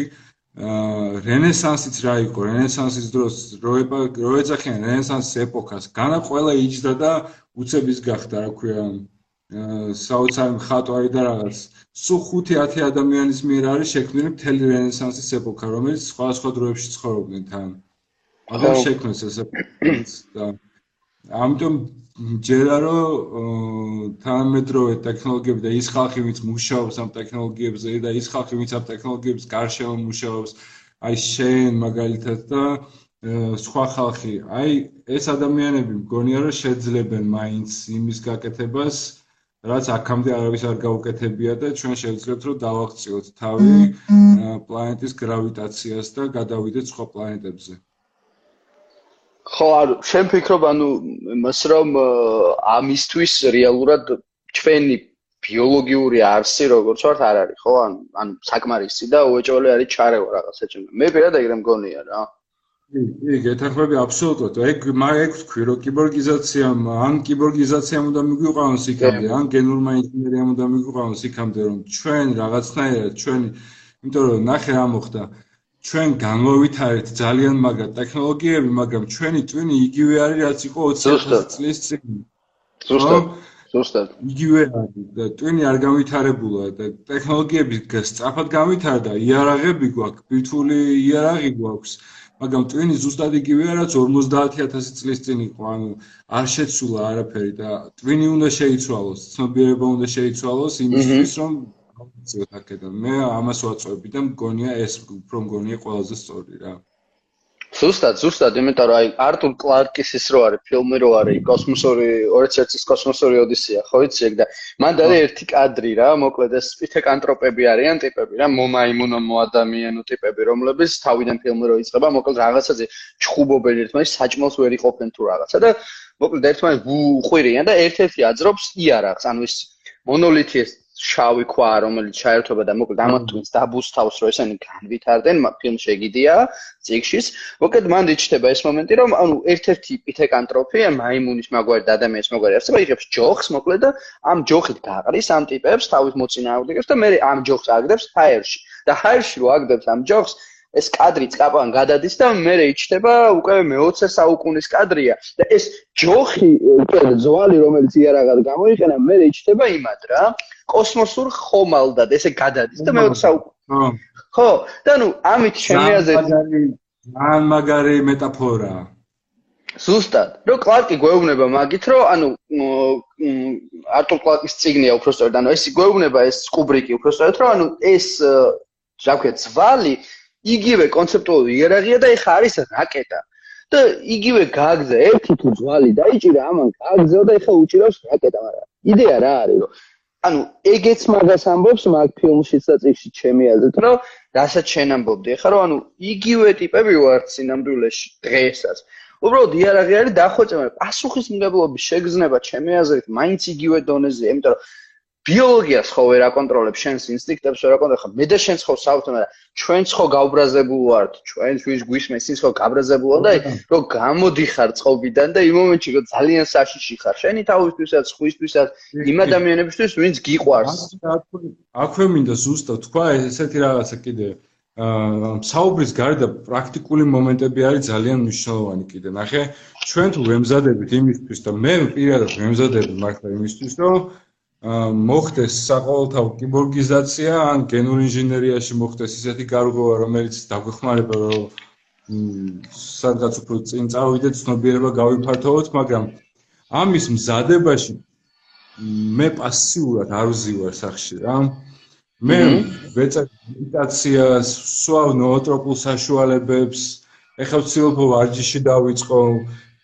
აა რენესანსიც რა იყო, რენესანსის დროს როება როეძახიან რენესანსის ეპოქას, განა ყველა იჯდა და უცების გახდა, რა ქვია, საოცარი მხატვარი და რაღაც სულ 5-10 ადამიანის მიერ არის შექმნილი მთელი რენესანსის ეპოქა, რომელიც სხვადასხვა დროებში ცხოვრობდნენ თან. აღარ შექმნეს ეს და ამიტომ ჯერა რომ თანამედროვე ტექნოლოგიები და ის ხალხი, ვინც მუშაობს ამ ტექნოლოგიებზე და ის ხალხი, ვინც ამ ტექნოლოგიების გარშემო მუშაობს, აი შენ მაგალითად და სხვა ხალხი, აი ეს ადამიანები მგონია რომ შეძლებენ მაინც იმის გაკეთებას, რაც აქამდე არავის არ გაუკეთებია და ჩვენ შევძლებთ რომ დავაღწიოთ თავი პლანეტის გრავიტაციას და გადავიდეთ სხვა პლანეტებზე. ხო, არ შენ ფიქრობ ანუ მას რომ ამისთვის რეალურად ჩვენი ბიოლოგიური არსი როგორც ვართ არ არის, ხო? ან ან საკმარისი და უეჭველი არის ჩარევა რაღაცა ჩემ. მე პირადად ეგრე მგონია რა. კი, გეთახმები აბსოლუტურად. ეგ მაგ თქვი, რომ კიბორგიზაციამ, ან კიბორგიზაციამ უნდა მიგვიყვანოს იქამდე, ან გენურმა ინჟინერიამ უნდა მიგვიყვანოს იქამდე, რომ ჩვენ რაღაცნაირად ჩვენ, იმიტომ რომ ნახე რა მოხდა. ჩვენ განვავითარეთ ძალიან მაგრა ტექნოლოგიები, მაგრამ ჩვენი ტვინი იგივე არის, რაც იყო 20 წლის წინ. ზუსტად. ზუსტად. იგივე არის და ტვინი არ განვითარებულა და ტექნოლოგიები სწრაფად განვითარდა, იარაღები გვაქვს, ბირთვული იარაღი გვაქვს. მაგრამ ტვინი ზუსტად იგივეა რაც 50000 წლის წინ იყო. ანუ არ შეცვლა არაფერი და ტვინი უნდა შეიცვალოს ცნობიერება უნდა შეიცვალოს იმისთვის რომ გავიწევთ აქედან. მე ამას ვაწვევი და მგონია ეს უფრო მგონია ყველაზე სწორი რა ზუსტად, ზუსტად, იმიტომ რომ აი არტურ კლარკის ის რო არის ფილმი რო არის კოსმოსური 2001-ის კოსმოსური ოდისეა, ხო იცი ეგ და მანდ არის ერთი კადრი რა, მოკლედ ეს სპითეკანტროპები არიან ტიპები რა, მომაიმუნო მოადამიანო ტიპები, რომლებიც თავიდან ფილმი რო იწყება, მოკლედ რაღაცაზე ჩხუბობენ ერთმანეთს, საჭმელს ვერ იყოფენ თუ რაღაცა და მოკლედ ერთმანეთს უყვირიან და ერთ-ერთი აძრობს იარაღს, ანუ ის მონოლითი ეს შავი ქვა რომელიც ჩაერთვება და მოკლედ ამათთვის დაბუსტავს რომ ესენი განვითარდნენ ფილმში ეგიდია ციკშის მოკლედ მან იჩნდება ეს მომენტი რომ ანუ ერთ-ერთი პითეკანტროფი მაიმუნის მაგვარი და ადამიანის მაგვარი არსება იღებს ჯოხს მოკლედ და ამ ჯოხით გაყრის ამ ტიპებს თავის მოწინააღმდეგეს და მე ამ ჯოხს აგდებს ჰაერში. და ჰაერში რო აგდებს ამ ჯოხს ეს კადრი წკაპან გადადის და მე რეიჩდება უკვე მე-20 საუკუნის კადრია. და ეს ჯოხი უკვე ძვალი რომელიც იარაღად გამოიყენა მე რეიჩდება იმად რა? კოსმოსურ ხომალდად ესე გადადის და მე-20 საუკუნე. ხო და ნუ ამით შემეაზე ან მაგარი მეტაფორა. ზუსტად. რომ კლარკი გვეუბნება მაგით რომ ანუ არტურ კლარკის ციგნია უბრალოდ ანუ ეს გვეუბნება ეს კუბრიკი უბრალოდ რომ ანუ ეს რა ვქეთ ძვალი იგივე კონცეპტუალური იერარქია და ეხა არის რაკეტა. და იგივე გაგზე ერთი თუ ძვალი დაიჭირა ამან გაგზეო და ეხა უჭირავს რაკეტა, მაგრამ იდეა რა არის, რომ ანუ ეგეც მაგას ამბობს მაგ ფილმშიც და წიგში ჩემი აზრით, რომ რასაც შენ ამბობდი, ეხა რომ ანუ იგივე ტიპები ვართ სინამდვილეში დღესაც. უბრალოდ იერარქია არის დახვეწება, პასუხისმგებლობის შეგრძნება ჩემი აზრით მაინც იგივე დონეზეა, იმიტომ რომ ბიოლოგიას ხო ვერ აკონტროლებ შენს ინსტინქტებს ვერ აკონტროლებ ხა მე და შენ ხო საუბრობ მაგრამ ჩვენ ხო გაუბრაზებულ ვართ ჩვენ ვის გვისმეს ის ხო გაბრაზებულა და რომ გამოდიხარ წყობიდან და იმ მომენტში რომ ძალიან საშიში ხარ შენი თავისთვისაც ხვისთვისაც იმ ადამიანებისთვის ვინც გიყვარს. აქვე მინდა ზუსტად თქვა ესეთი რაღაცა კიდე. აა საუბრის გარდა პრაქტიკული მომენტები არის ძალიან მნიშვნელოვანი კიდე. ნახე ჩვენ თუ ვემზადებით იმისთვის და მე პირადად ვემზადები მართლა იმისთვის რომ მოხდეს საყოველთაო კიბორგიზაცია ან გენურ ინჟინერიაში მოხდეს ისეთი გარღვევა რომელიც დაგვეხმარება რომ სადღაც უფრო წინ წავიდეთ ცნობიერება გავიფართოვოთ მაგრამ ამის მზადებაში მე პასიურად არ ვზივარ სახში რა. მე ვეწერ მედიტაციას სვავ ნოოტროპულ საშუალებებს ეხლა ვცდილობ ვარჯიში დავიწყო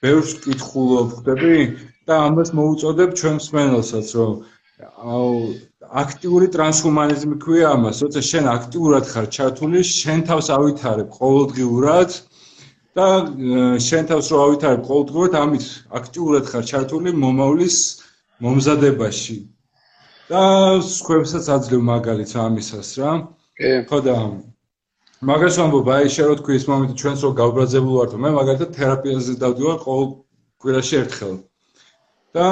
ბევრს კითხულობ ხდები და ამას მოუწოდებ ჩვენ მსმენელსაც რომ აუ აქტიური ტრანსჰუმანიზმი ქვია ამას, როცა შენ აქტიურად ხარ ჩართული, შენ თავს ავითარებ ყოველდღიურად და შენ თავს რო ავითარებ ყოველდღიურად, ამით აქტიურად ხარ ჩართული მომავლის მომზადებაში. და სხვებსაც აძლევ მაგალითს ამისას რა. კი. ხო და მაგას ვამბობ, აი შენ რო თქვი ის მომენტი ჩვენს რო გავბრაზებული ვართ, მე მაგალითად თერაპიაზე დავდივარ ყოველ კვირაში ერთხელ. და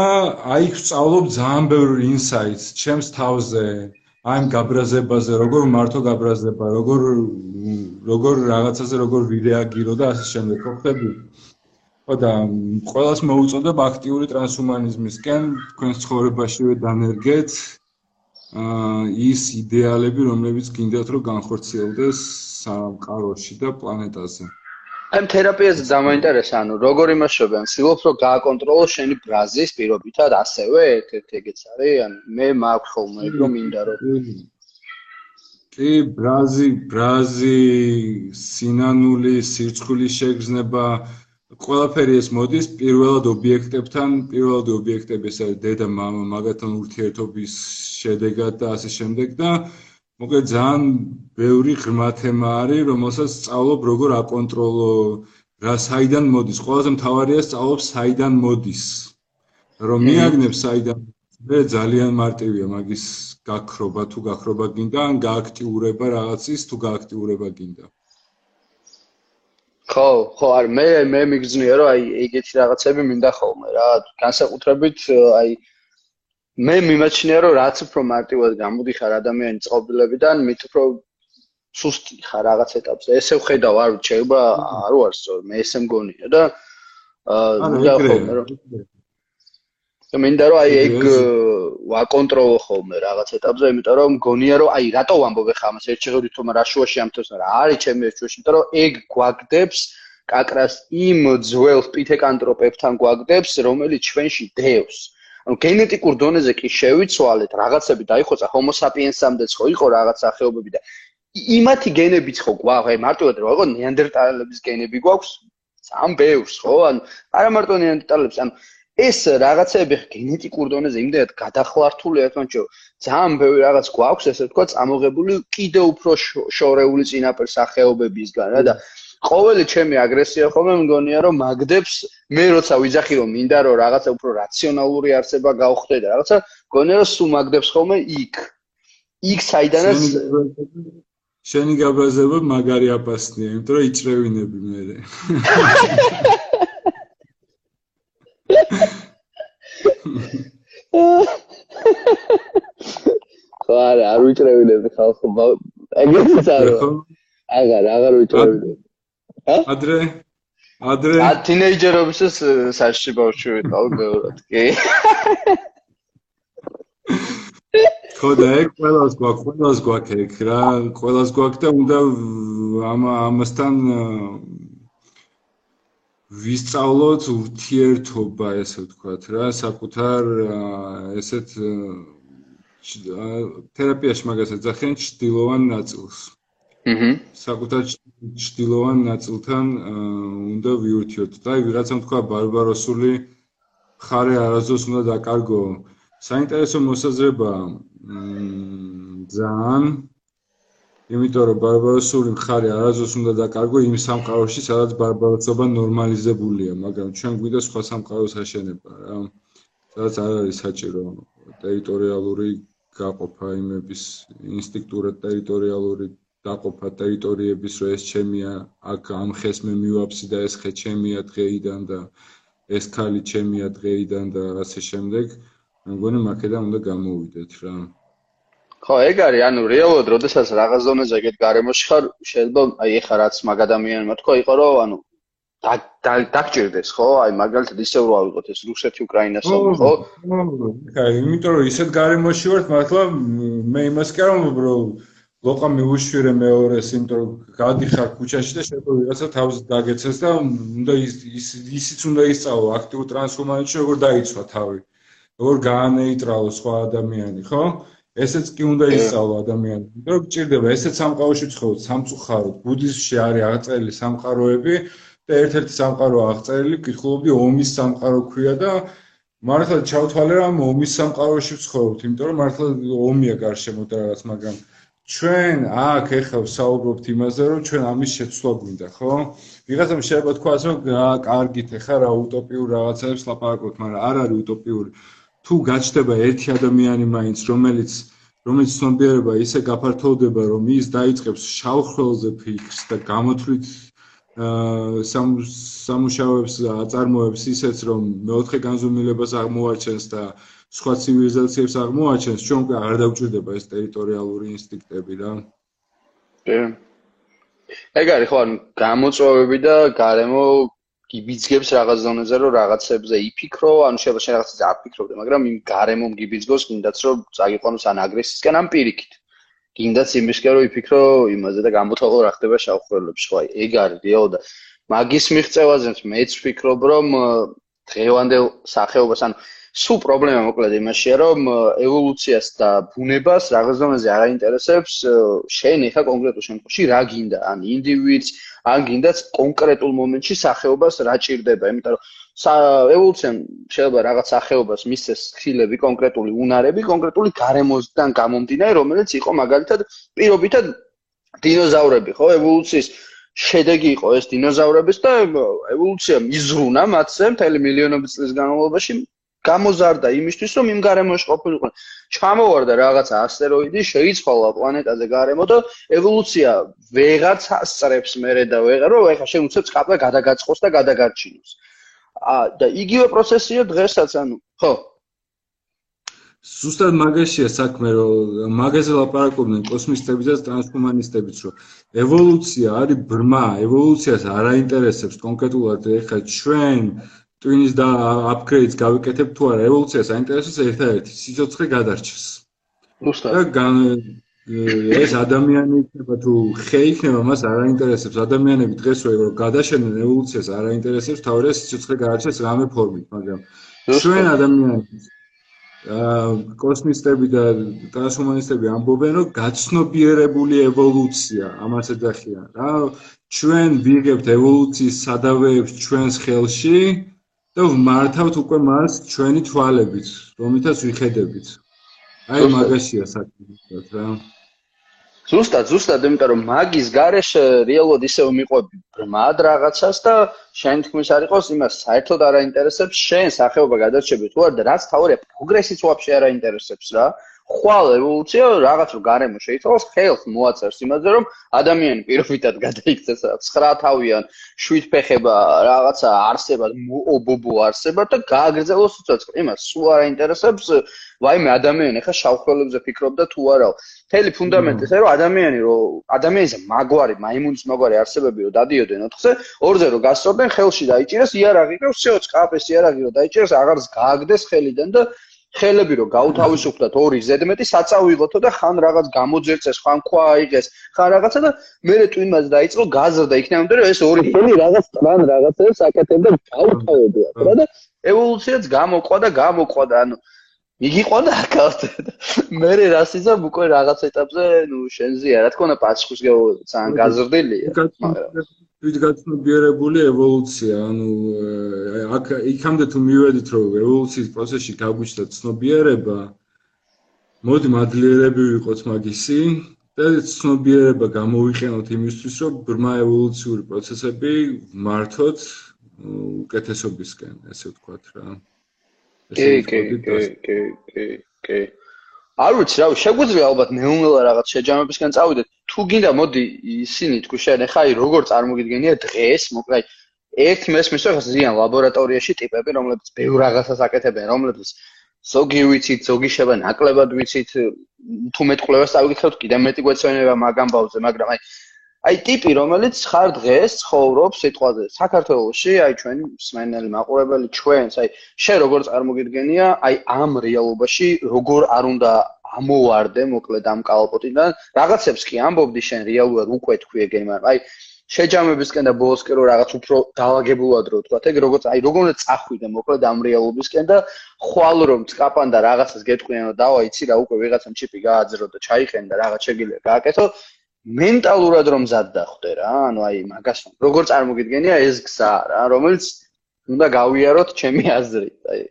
აი ვსწავლობ ძალიან ბევრ ინსაიტს ჩემს თავზე, აი გაბრაზებაზე, როგორ მართო გაბრაზება, როგორ როგორ რაღაცაზე როგორ ვირეაგირო და ასე შემდეგ. ხო ხდები? ხო და ყოველას მოუწოდებ აქტიური ტრანსჰუმანიზმისკენ, თქვენს ცხოვრებაშივე დანერგეთ აა ის იდეალები, რომლებიც გინდათ რომ განხორციელდეს სამყაროში და პლანეტაზე. აი თერაპიაზე დამაინტერესა, ანუ როგორ იმაშობე, ან ვცდილობ რომ გააკონტროლო შენი ბრაზის პირობითად ასევე ერთ-ერთი ეგეც არის, ან მე მაქვს ხოლმე ეგ რომ მინდა რომ კი, ბრაზი, ბრაზი, სინანული, სირცხვილის შეგრძნება, ყველაფერი ეს მოდის პირველად ობიექტებთან, პირველად ობიექტები ეს არის დედა, მამა, მაგათთან ურთიერთობის შედეგად და ასე შემდეგ და აა მოკლედ ძალიან ბევრი ღრმა თემა არის, რომელსაც სწავლობ როგორ აკონტროლო, რა საიდან მოდის. ყველაზე მთავარია სწავლობ საიდან მოდის. რომ მიაგნებ საიდან მე ძალიან მარტივია მაგის გაქრობა თუ გაქრობა გინდა ან გააქტიურება რაღაცის თუ გააქტიურება გინდა. ხო, ხო, არ მე მე მიგზნია რომ აი ეგეთი რაღაცები მინდა ხოლმე რა, განსაკუთრებით აი მე მიმაჩნია რომ რაც უფრო მარტივად გამოდიხარ ადამიანი წყობილებიდან, მით უფრო სუსტი ხარ რაღაც ეტაპზე. ესე ვხედავ, არ შეიძლება არ ვარ სწორ, მე ესე მგონია და აა მინდა ხოლმე რომ და მინდა რომ აი ეგ ვაკონტროლო ხოლმე რაღაც ეტაპზე, იმიტომ რომ მგონია რომ აი რატო ვამბობ ხა ამას ერთ შეხედვით თქო რა შუაში ამ თოს რა არის ჩემი ერთ შუაში, იმიტომ რომ ეგ გვაგდებს კაკრას იმ ძველ პითეკანტროპებთან გვაგდებს, რომელიც ჩვენში დევს. ანუ გენეტიკურ დონეზე კი შევიცვალეთ, რაღაცები დაიხოცა homo sapiens-ამდეც ხო იყო რაღაც სახეობები და იმათი გენებიც ხო გვაქვს, აი მარტივად რა ვიყო ნეანდერტალების გენები გვაქვს, სამ ბევრს ხო? ანუ არა მარტო ნეანდერტალებს, ანუ ეს რაღაცები გენეტიკურ დონეზე იმდენად გადახლართულია თქონჩო ძალიან ბევრი რაღაც გვაქვს ესე თქვა წამოღებული კიდე უფრო შორეული წინაპერ სახეობებისგან რა და ყოველი ჩემი აგრესია ხოლმე მგონია რომ მაგდებს მე როცა ვიძახი რომ მინდა რომ რაღაცა უფრო რაციონალური არსება გავხდე და რაღაცა მგონია რომ სულ მაგდებს ხოლმე იქ. იქ საიდანაც შენი გაბაზება მაგარი აპასნია იმიტომ რომ იჭრევინები მე ხო არა არ ვიჭრევინებ ხალხო ეგეც არა აღარ აღარ ვიჭრევინებ ა ადრე ადრე. ა თინეიჯერობისას საშში ბავშვი ვიყავ ბევრად კი. ხო და ეგ ყველას გვაქვს ყველას გვაქვს ეგ რა ყველას გვაქვს და უნდა ამ ამასთან ვისწავლოთ ურთიერთობა, ესე ვთქვათ რა, საკუთარ ესეთ თერაპიაში მაგას ეძახიან ჭდილოვან ნაწილს. აჰა. საკუთარ ჭდილოვან ნაწილთან უნდა ვიურთიოთ. და ვიღაცამ თქვა ბარბაროსული ხარე არაზოს უნდა დაკარგო. საინტერესო მოსაზრება მ ძალიან იმიტომ რომ ბარბაროსული მხარე არაზოს უნდა დაკარგო იმ სამყაროში, სადაც ბარბაროსობა ნორმალიზებულია, მაგრამ ჩვენ გვიდა სხვა სამყაროს აშენება რა. სადაც არ არის საჭირო ტერიტორიალური გაყოფა იმების, ინსტინქტურად ტერიტორიალური დაყოფა ტერიტორიების, რომ ეს ჩემია, აქ ამ ხეს მე მივაფსი და ეს ხე ჩემია დღეიდან და ეს ქალი ჩემია დღეიდან და ასე შემდეგ. მე მგონი მაქედან უნდა გამოვიდეთ რა. ხო, ეგ არის, ანუ რეალურად, როდესაც რაღაც ზონაზე ეგეთ გარემოში ხარ, შეიძლება აი ეხა რაც მაგ ადამიანმა თქვა, იყო რომ ანუ დაგჭირდეს, ხო? აი მაგალითად ისე რო ავიღოთ ეს რუსეთი უკრაინას ომი, ხო? აი, იმიტომ რომ ისეთ გარემოში ვართ, მართლა მე იმას კი არ ვამბობ, რომ ლოყა მიუშვირე მეორეს, იმიტომ რომ გადიხარ ქუჩაში და შეიძლება ვიღაცა თავს დაგეცეს და უნდა ის ისიც უნდა ისწავლო აქტიურ ტრანსფორმაციაში, როგორ დაიცვა თავი. როგორ გაანეიტრალო სხვა ადამიანი, ხო? ესეც კი უნდა ისწავლო ადამიანი. იმიტომ რომ გჭირდება ესეც სამყაროში ცხოვრობ, სამწუხაროდ. ბუდიზმში არის აღწერილი სამყაროები და ერთ-ერთი სამყარო აღწერილი, კითხულობდი ომის სამყარო ქვია და მართლა ჩავთვალე რომ ომის სამყაროში ვცხოვრობთ, იმიტომ რომ მართლა ომია გარშემო და რაღაც, მაგრამ ჩვენ აქ ეხლა ვსაუბრობთ იმაზე, რომ ჩვენ ამის შეცვლა გვინდა, ხო? ვიღაცამ შეიძლება თქვას, რომ კარგით ეხლა რა უტოპიურ რაღაცებს ლაპარაკობთ, მაგრამ არ არის უტოპიური. თუ გაჩნდება ერთი ადამიანი მაინც რომელიც რომელიც ცნობიერება ისე გაფართოვდება რომ ის დაიწყებს შავხროლზე ფიქრს და გამოთვლით სამუშაოებს აწარმოებს ისეც რომ მეოთხე განზომილებას აღმოაჩენს და სხვა ცივილიზაციებს აღმოაჩენს ჩვენ უკვე არ დაგვჭირდება ეს ტერიტორიალური ინსტინქტები რა კი ეგ არის ხო ანუ გამოწვევები და გარემო გიბიძგებს რაღაც ზონაზე რომ რაღაცებზე იფიქრო, ანუ შეიძლება შენ რაღაცაზე აფიქრობდე, მაგრამ იმ გარემომ გიბიძგოს, კიდაც რომ წაიყვანოს ან აგრესიისკენ ან პირიქით. კიდაც იმისკენ რომ იფიქრო იმაზე და გამოთვალო რა ხდება შავხრელებს, ხო, ეგ არის რეალო და მაგის მიღწევაზეც მეც ვფიქრობ, რომ დღევანდელ სახეობას, ანუ სულ პრობლემა მოკლედ იმაშია, რომ ევოლუციას და ბუნებას რაღაც ზონაზე არ აინტერესებს შენ ეხა კონკრეტულ შემთხვევაში რა გინდა, ან ინდივიდს, ან გინდაც კონკრეტულ მომენტში სახეობას რა ჭირდება, იმიტომ რომ ევოლუციამ შეიძლება რაღაც სახეობას მისცეს ხილები, კონკრეტული უნარები, კონკრეტული გარემოსთან გამომდინარე, რომელიც იყო მაგალითად პირობითად დინოზავრები, ხო, ევოლუციის შედეგი იყო ეს დინოზავრების და ევოლუცია მიზრუნა მათზე მთელი მილიონობით წლის განმავლობაში გამოზარდა იმისთვის, რომ იმ გარემოში ყოფილიყო. ჩამოვარდა რაღაცა ასტეროიდი, შეიცვალა პლანეტაზე გარემო და ევოლუცია ვეღაც ასწრებს მერე და ვეღარ რომ ეხა შენ უცებ წკაპა გადაგაწყოს და გადაგარჩინოს. ა და იგივე პროცესია დღესაც, ანუ ხო, ზუსტად მაგაშია საქმე რომ მაგაზე ლაპარაკობდნენ კოსმისტები და ტრანსჰუმანისტებიც რომ ევოლუცია არის ბრმა ევოლუციას არ აინტერესებს კონკრეტულად ეხლა ჩვენ ტვინის და აპგრეიდს გავიკეთებ თუ არა ევოლუციას აინტერესებს ერთადერთი სიცოცხლე გადარჩეს. და ეს ადამიანი იქნება თუ ხე იქნება მას არ აინტერესებს. ადამიანები დღეს რო გადაშენენ ევოლუციას არ აინტერესებს თავი სიცოცხლე გადარჩეს რამე ფორმით მაგრამ ჩვენ ადამიანებს კოსმისტები და ტრანსჰუმანისტები ამბობენ, რომ გაცნობიერებული ევოლუცია, ამას ეძახიან, რა. ჩვენ ვიღებთ ევოლუციის სადავეებს ჩვენს ხელში და ვმართავთ უკვე მას ჩვენი თვალებით, რომლითაც ვიხედებით. აი მაგაშია საქმე, რა. ზუსტად, ზუსტად, იმიტომ რომ მაგის გარეშე რეალურად ისევ მიყვები ბრმად რაღაცას და შენ თქმის არ იყოს იმას საერთოდ არ აინტერესებს შენ სახეობა გადარჩები თუ არა და რაც თავია პროგრესიც უაფშე არ აინტერესებს რა. ხვალ ევოლუცია რაღაც რო გარემო შეიცვალოს ხელს მოაწერს იმაზე რომ ადამიანი პირობითად გადაიქცეს 9 თავიან 7 ფეხება რაღაცა არსებად ობობო არსებად და გააგრძელოს სიცოცხლე იმას სულ არ აინტერესებს ვაიმე ადამიანი ხა შავხელებზე ფიქრობდა თუ არაო თელი ფუნდამენტი ეს რომ ადამიანი რომ ადამიანის მაგვარი მაიმუნის მაგვარი არსებები რომ დადიოდნენ 4-ზე ორზე რომ გასწორდნენ ხელში დაიჭირეს იარაღი და всё წკაპეს იარაღი რომ დაიჭირეს აღარს გააგდეს ხელიდან და ხელები რომ გაუთავისუფლდათ ორი ზედმეტი საწავიღოთო და ხან რაღაც გამოძერწეს, ხან ქვა აიღეს, ხან რაღაცა და მე ტვინმაც დაიწყო გაზრდა იქნებოდა რომ ეს ორი ხელი რაღაც ტრან რაღაცებს აკეთებდა გაუთავებია რა და ევოლუციაც გამოყვა და გამოყვა და ანუ მიგიყვა და აკავთ მე რას იზამ უკვე რაღაც ეტაპზე ნუ შენზია რა თქმა უნდა პასუხის ძალიან გაზრდილია მაგრამ ვიდგაცნობიერებული ევოლუცია, ანუ აქ იქამდე თუ მივედით, რომ ევოლუციის პროცესში გაგვიჩნდა ცნობიერება, მოდი მადლიერები ვიყოთ მაგისი და ცნობიერება გამოვიყენოთ იმისთვის, რომ ბრმა ევოლუციური პროცესები მართოთ უკეთესობისკენ, ესე ვთქვათ რა. კი, კი, კი, კი, კი. არ ვიცი რა, შეგვიძლია ალბათ ნეუნელა რაღაც შეჯამებისგან წავიდეთ. თუ გინდა მოდი ისინი თქვი შენ ახლა აი როგორ წარმოგიდგენია დღეს, მოკლედ ერთ მესმის რა ზიან ლაბორატორიაში ტიპები, რომლებიც ბევრ რაღაცას აკეთებენ, რომლებიც ზოგი ვიცით, ზოგი შევა ნაკლებად ვიცით, თუ მეტ კვლევას წავიკითხავთ, კიდე მეტი გვეცოდება მაგ ამბავზე, მაგრამ აი აი ტიპი რომელიც ხარ დღეს ცხოვრობს სიტყვაზე. საქართველოში აი ჩვენი მსმენელი მაყურებელი ჩვენს აი შე როგორ წარმოგიდგენია აი ამ რეალობაში როგორ არ უნდა ამოვარდე მოკლედ ამ კალპოტიდან რაღაცებს კი ამბობდი შენ რეალურად უკვე თქვი ეგ მაგრამ აი შეჯამებისკენ და ბოლოს კი რო რაღაც უფრო დაალაგებულად რო თქვა ეგ როგორც აი როგორ უნდა წახვიდე მოკლედ ამ რეალობისკენ და ხვალ რომ წკაპან და რაღაცას გეტყვიან რომ დავა იცი რა უკვე ვიღაცამ ჩიპი გააძრო და ჩაიხენ და რაღაც შეგიძლია გააკეთო მენტალურად რომ მზად დახვდე რა, ანუ აი მაგას როგორ წარმოგიდგენია ეს გზა რა, რომელიც უნდა გავიაროთ ჩემი აზრით, აი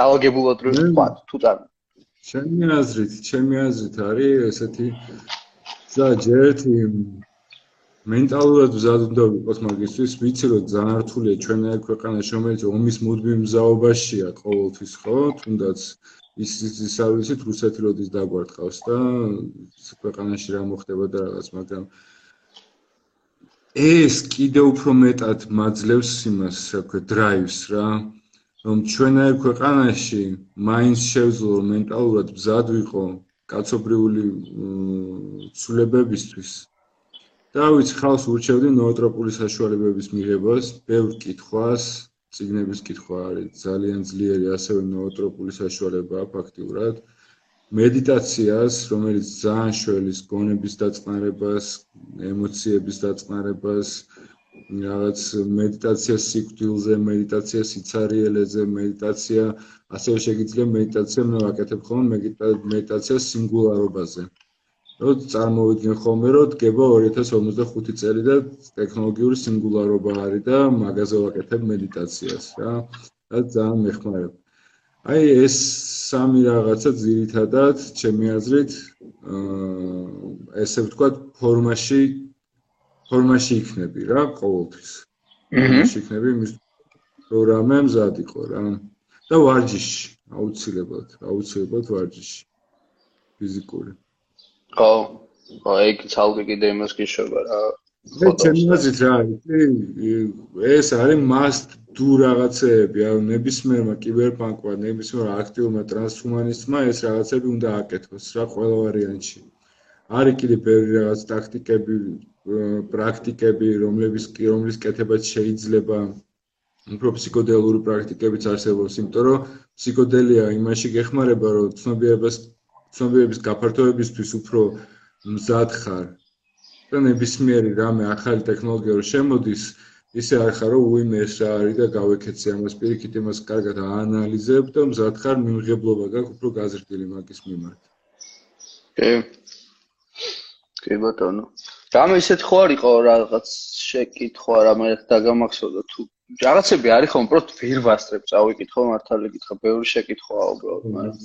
დაალგებულად რო თქვა, თუ წარ ჩემი აზრით, ჩემი აზრით არის ესეთი გზა ჯერთი მენტალურად მზად უნდა ვიყოს მაგისთვის, ვიცი რომ ძალიან რთულია ჩვენაერ ქვეყანაში, რომელიც ომის მუდმივ მზაობაშია ყოველთვის, ხო? თუნდაც ის ის არ ვიცით რუსეთი როდის დაგვარტყავს და ქვეყანაში რა მოხდება და რაღაც მაგრამ ეს კიდე უფრო მეტად მაძლევს იმას რა ქვია დრაივს რა რომ ჩვენაერ ქვეყანაში მაინც შევძლო მენტალურად მზად ვიყო კაცობრიული ცულებებისთვის. და ვიცი ხალხს ურჩევდი ნოოტროპული საშუალებების მიღებას ბევრ კითხვას ციგნების კითხვა არის ძალიან ძლიერი ასევე ნოოტროპული საშუალებაა ფაქტიურად. მედიტაციას რომელიც ძალიან შველის გონების დაწყნარებას ემოციების დაწყნარებას რაღაც მედიტაცია სიკვდილზე მედიტაცია სიცარიელეზე მედიტაცია ასევე შეიძლება მედიტაცია მე ვაკეთებ ხოლმე მედიტაცია სინგულარობაზე. რო წარმოვიდგენ ხოლმე რომ დგება 2055 წელი და ტექნოლოგიური სინგულარობა არის და მაგაზე ვაკეთებ მედიტაციას რა და ძალიან მეხმარებ. აი ეს სამი რაღაცა ძირითადად ჩემი აზრით აა ესე ვთქვათ ფორმაში ფორმაში იქნები რა ყოველთვის ფორმაში იქნები იმის რომ რამე მზად იყო რა და ვარჯიში, აუცილებლად, აუცილებლად ვარჯიში. ფიზიკური. ხო, ხო, ეგ ცალკე კიდე იმას გიშვება რა. მე ჩემი აზრით რა ეს არის must do რაღაცეები, ანუ ნებისმიერმა კიბერპანკმა, ნებისმიერ აქტიურმა ტრანსჰუმანისტმა ეს რაღაცები უნდა აკეთოს რა ყველა ვარიანტში. არის კიდე ბევრი რაღაც ტაქტიკები, პრაქტიკები, რომლებიც კი რომლის კეთებაც შეიძლება უფრო ფსიქოდელური პრაქტიკებიც არსებობს, იმიტომ რომ ფსიქოდელია იმაში გეხმარება, რომ ცნობიერებას ცნობიერების გაფართოებისთვის უფრო მზად ხარ. და ნებისმიერი რამე ახალი ტექნოლოგია რო შემოდის, ისე არ ხარ რომ უიმე ეს რა არის და გავეკეთე ამას პირიქით იმას კარგად აანალიზებ და მზად ხარ მიმღებლობა გაქვს უფრო გაზრდილი მაგის მიმართ. კი. კი ბატონო. რამე ისეთ ხო არისო რაღაც შეკითხვა რამე დაგამახსოვდა თუ რაღაცები არის ხომ პროთ ვერ ვასწრებ წავიკითხო მართალი გითხრა ბევრი შეკითხვაა უბრალოდ მაგრამ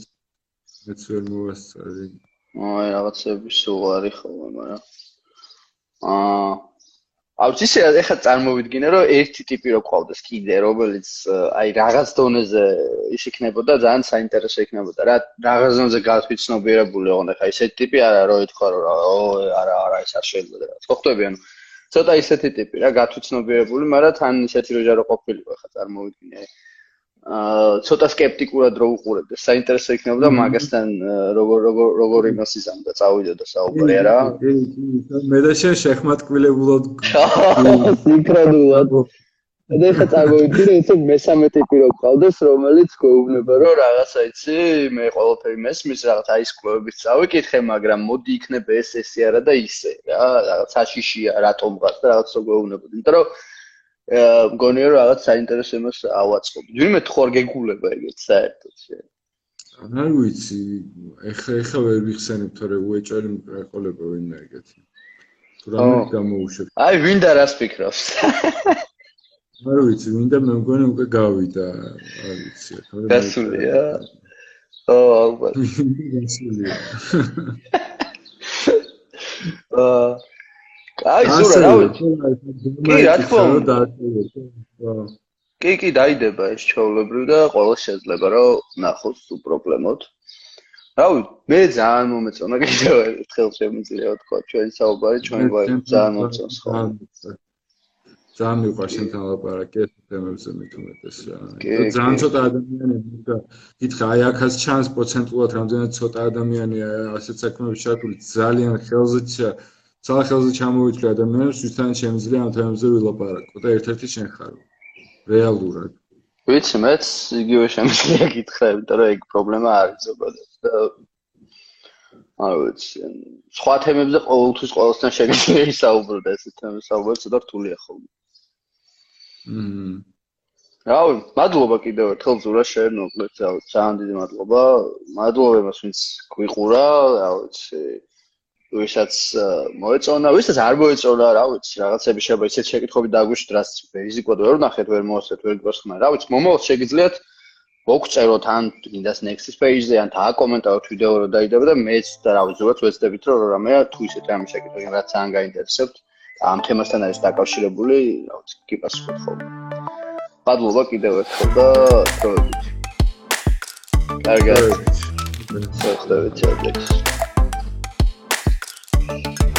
მეც ვერ მოვასწარი აი რაღაცები სულ არის ხოლმე მაგრამ აა აუც ისე ეხა წარმოვიდგინე რომ ერთი ტიპი რო ყავდეს კიდე რომელიც აი რაღაც დონეზე ის იქნებოდა ძალიან საინტერესო იქნებოდა რა რაღაც დონეზე გათვითცნობიერებული ოღონდ ეხა ისეთი ტიპი არა რომ ითქვა რომ ო არა არა ეს არ შეიძლება რა ხო ხვდები ანუ ცოტა ისეთი ტიპი რა გათვითცნობიერებული მაგრამ თან ისეთი რო ჯარო ყოფილიყო ეხა წარმოვიდგინე ცოტა скеპტიკურად რო უყურებდეს. საინტერესო იქნებოდა მაგასთან როგორ როგორ როგორ იმას იზამდა, წავიდოდა საუბარი არა. მე და შე შეხმატკილებულად სინქრონულად. და ეხა წაგვივიდე ესე მესამე ტიპი რო გყავდეს, რომელიც გვეუბნება, რომ რაღაცა იცი, მე ყველაფერი მესმის, რაღაც აი სკოლების წავიკითხე, მაგრამ მოდი იქნება ეს ესე არა და ისე რა, რაღაც აშიშია რატომღაც და რაღაცა გვეუბნებოდი. იმიტომ რომ მგონია რომ რაღაც საინტერესო იმას ავაწყობ. ვინმე თუ ხარ გეგულება ეგეთ საერთოდ შე. არ ვიცი, ეხა ეხა ვერ ვიხსენებ თორე უეჭარი მყოლება ვინმე ეგეთი. თუ რამე გამოუშვებ. აი ვინდა რას ფიქრობს? არ ვიცი, ვინდა მე მგონი უკვე გავიდა, არ ვიცი, თორე გასულია. ო, ალბათ. გასულია. აა აი ზურა რა ვიცი კი რა თქმა უნდა. კი კი დაიდება ეს ჩაოლებრივ და ყველა შეიძლება რომ ნახოს თუ პრობლემოთ. რა ვიცი მე ძალიან მომეწონა კიდევ ერთხელ შემიძლია თქვა ჩვენ საუბარი ჩვენ გვაი ძალიან მომწონს ხო ძალიან მიყვარს შენთან ლაპარაკი ეს თემებზე მithumetes რა. ძალიან ცოტა ადამიანები და კითხა აი ახაც ჩანს პროცენტულად რამდენად ცოტა ადამიანია ასეთ საქმეებში ჩართული ძალიან ხელზეა სახელზე ჩამოვიჭრე ადამიანებს, ვისთან შემიძლია ამ თემებზე ვილაპარაკო და ერთ-ერთი შენ ხარ. რეალურად. ვიცი, მეც იგივე შემიძლია გითხრა, იმიტომ რომ ეგ პრობლემა არის ზოგადად და არ ვიცი, სხვა თემებზე ყოველთვის ყოველთან შეიძლება ისაუბრო და ეს თემები საუბარი ცოტა რთულია ხოლმე. მმ. რავი, მადლობა კიდევ ერთხელ ზურა შეერნობლეთ, ძალიან დიდი მადლობა. მადლობა იმას, ვინც გვიყურა, რა ვიცი. ვისაც მოეწონა, ვისაც არ მოეწონა, რა ვიცი, რაღაცები შეიძლება ისეთ შეკითხვები დაგვიშტრას, რიზიკოდ ვერ ვნახეთ, ვერ მოასწრეთ, ვერ გასხმა. რა ვიცი, მომავალ შეგიძლიათ მოგწეროთ ან გინდას next page-ზე, ან დააკომენტაროთ ვიდეო რო დაიდება და მეც და რა ვიცი, ზოგადად ვეცდებით, რომ რამე თუ ისეთ რამე შეკითხვები რაც ძალიან გაინტერესებთ, ამ თემასთან არის დაკავშირებული, რა ვიცი, კი პასუხობთ ხოლმე. მადლობა კიდევ ერთხელ და დროებით. კარგად. შევხვდებით, ჩაუდექს. Bye.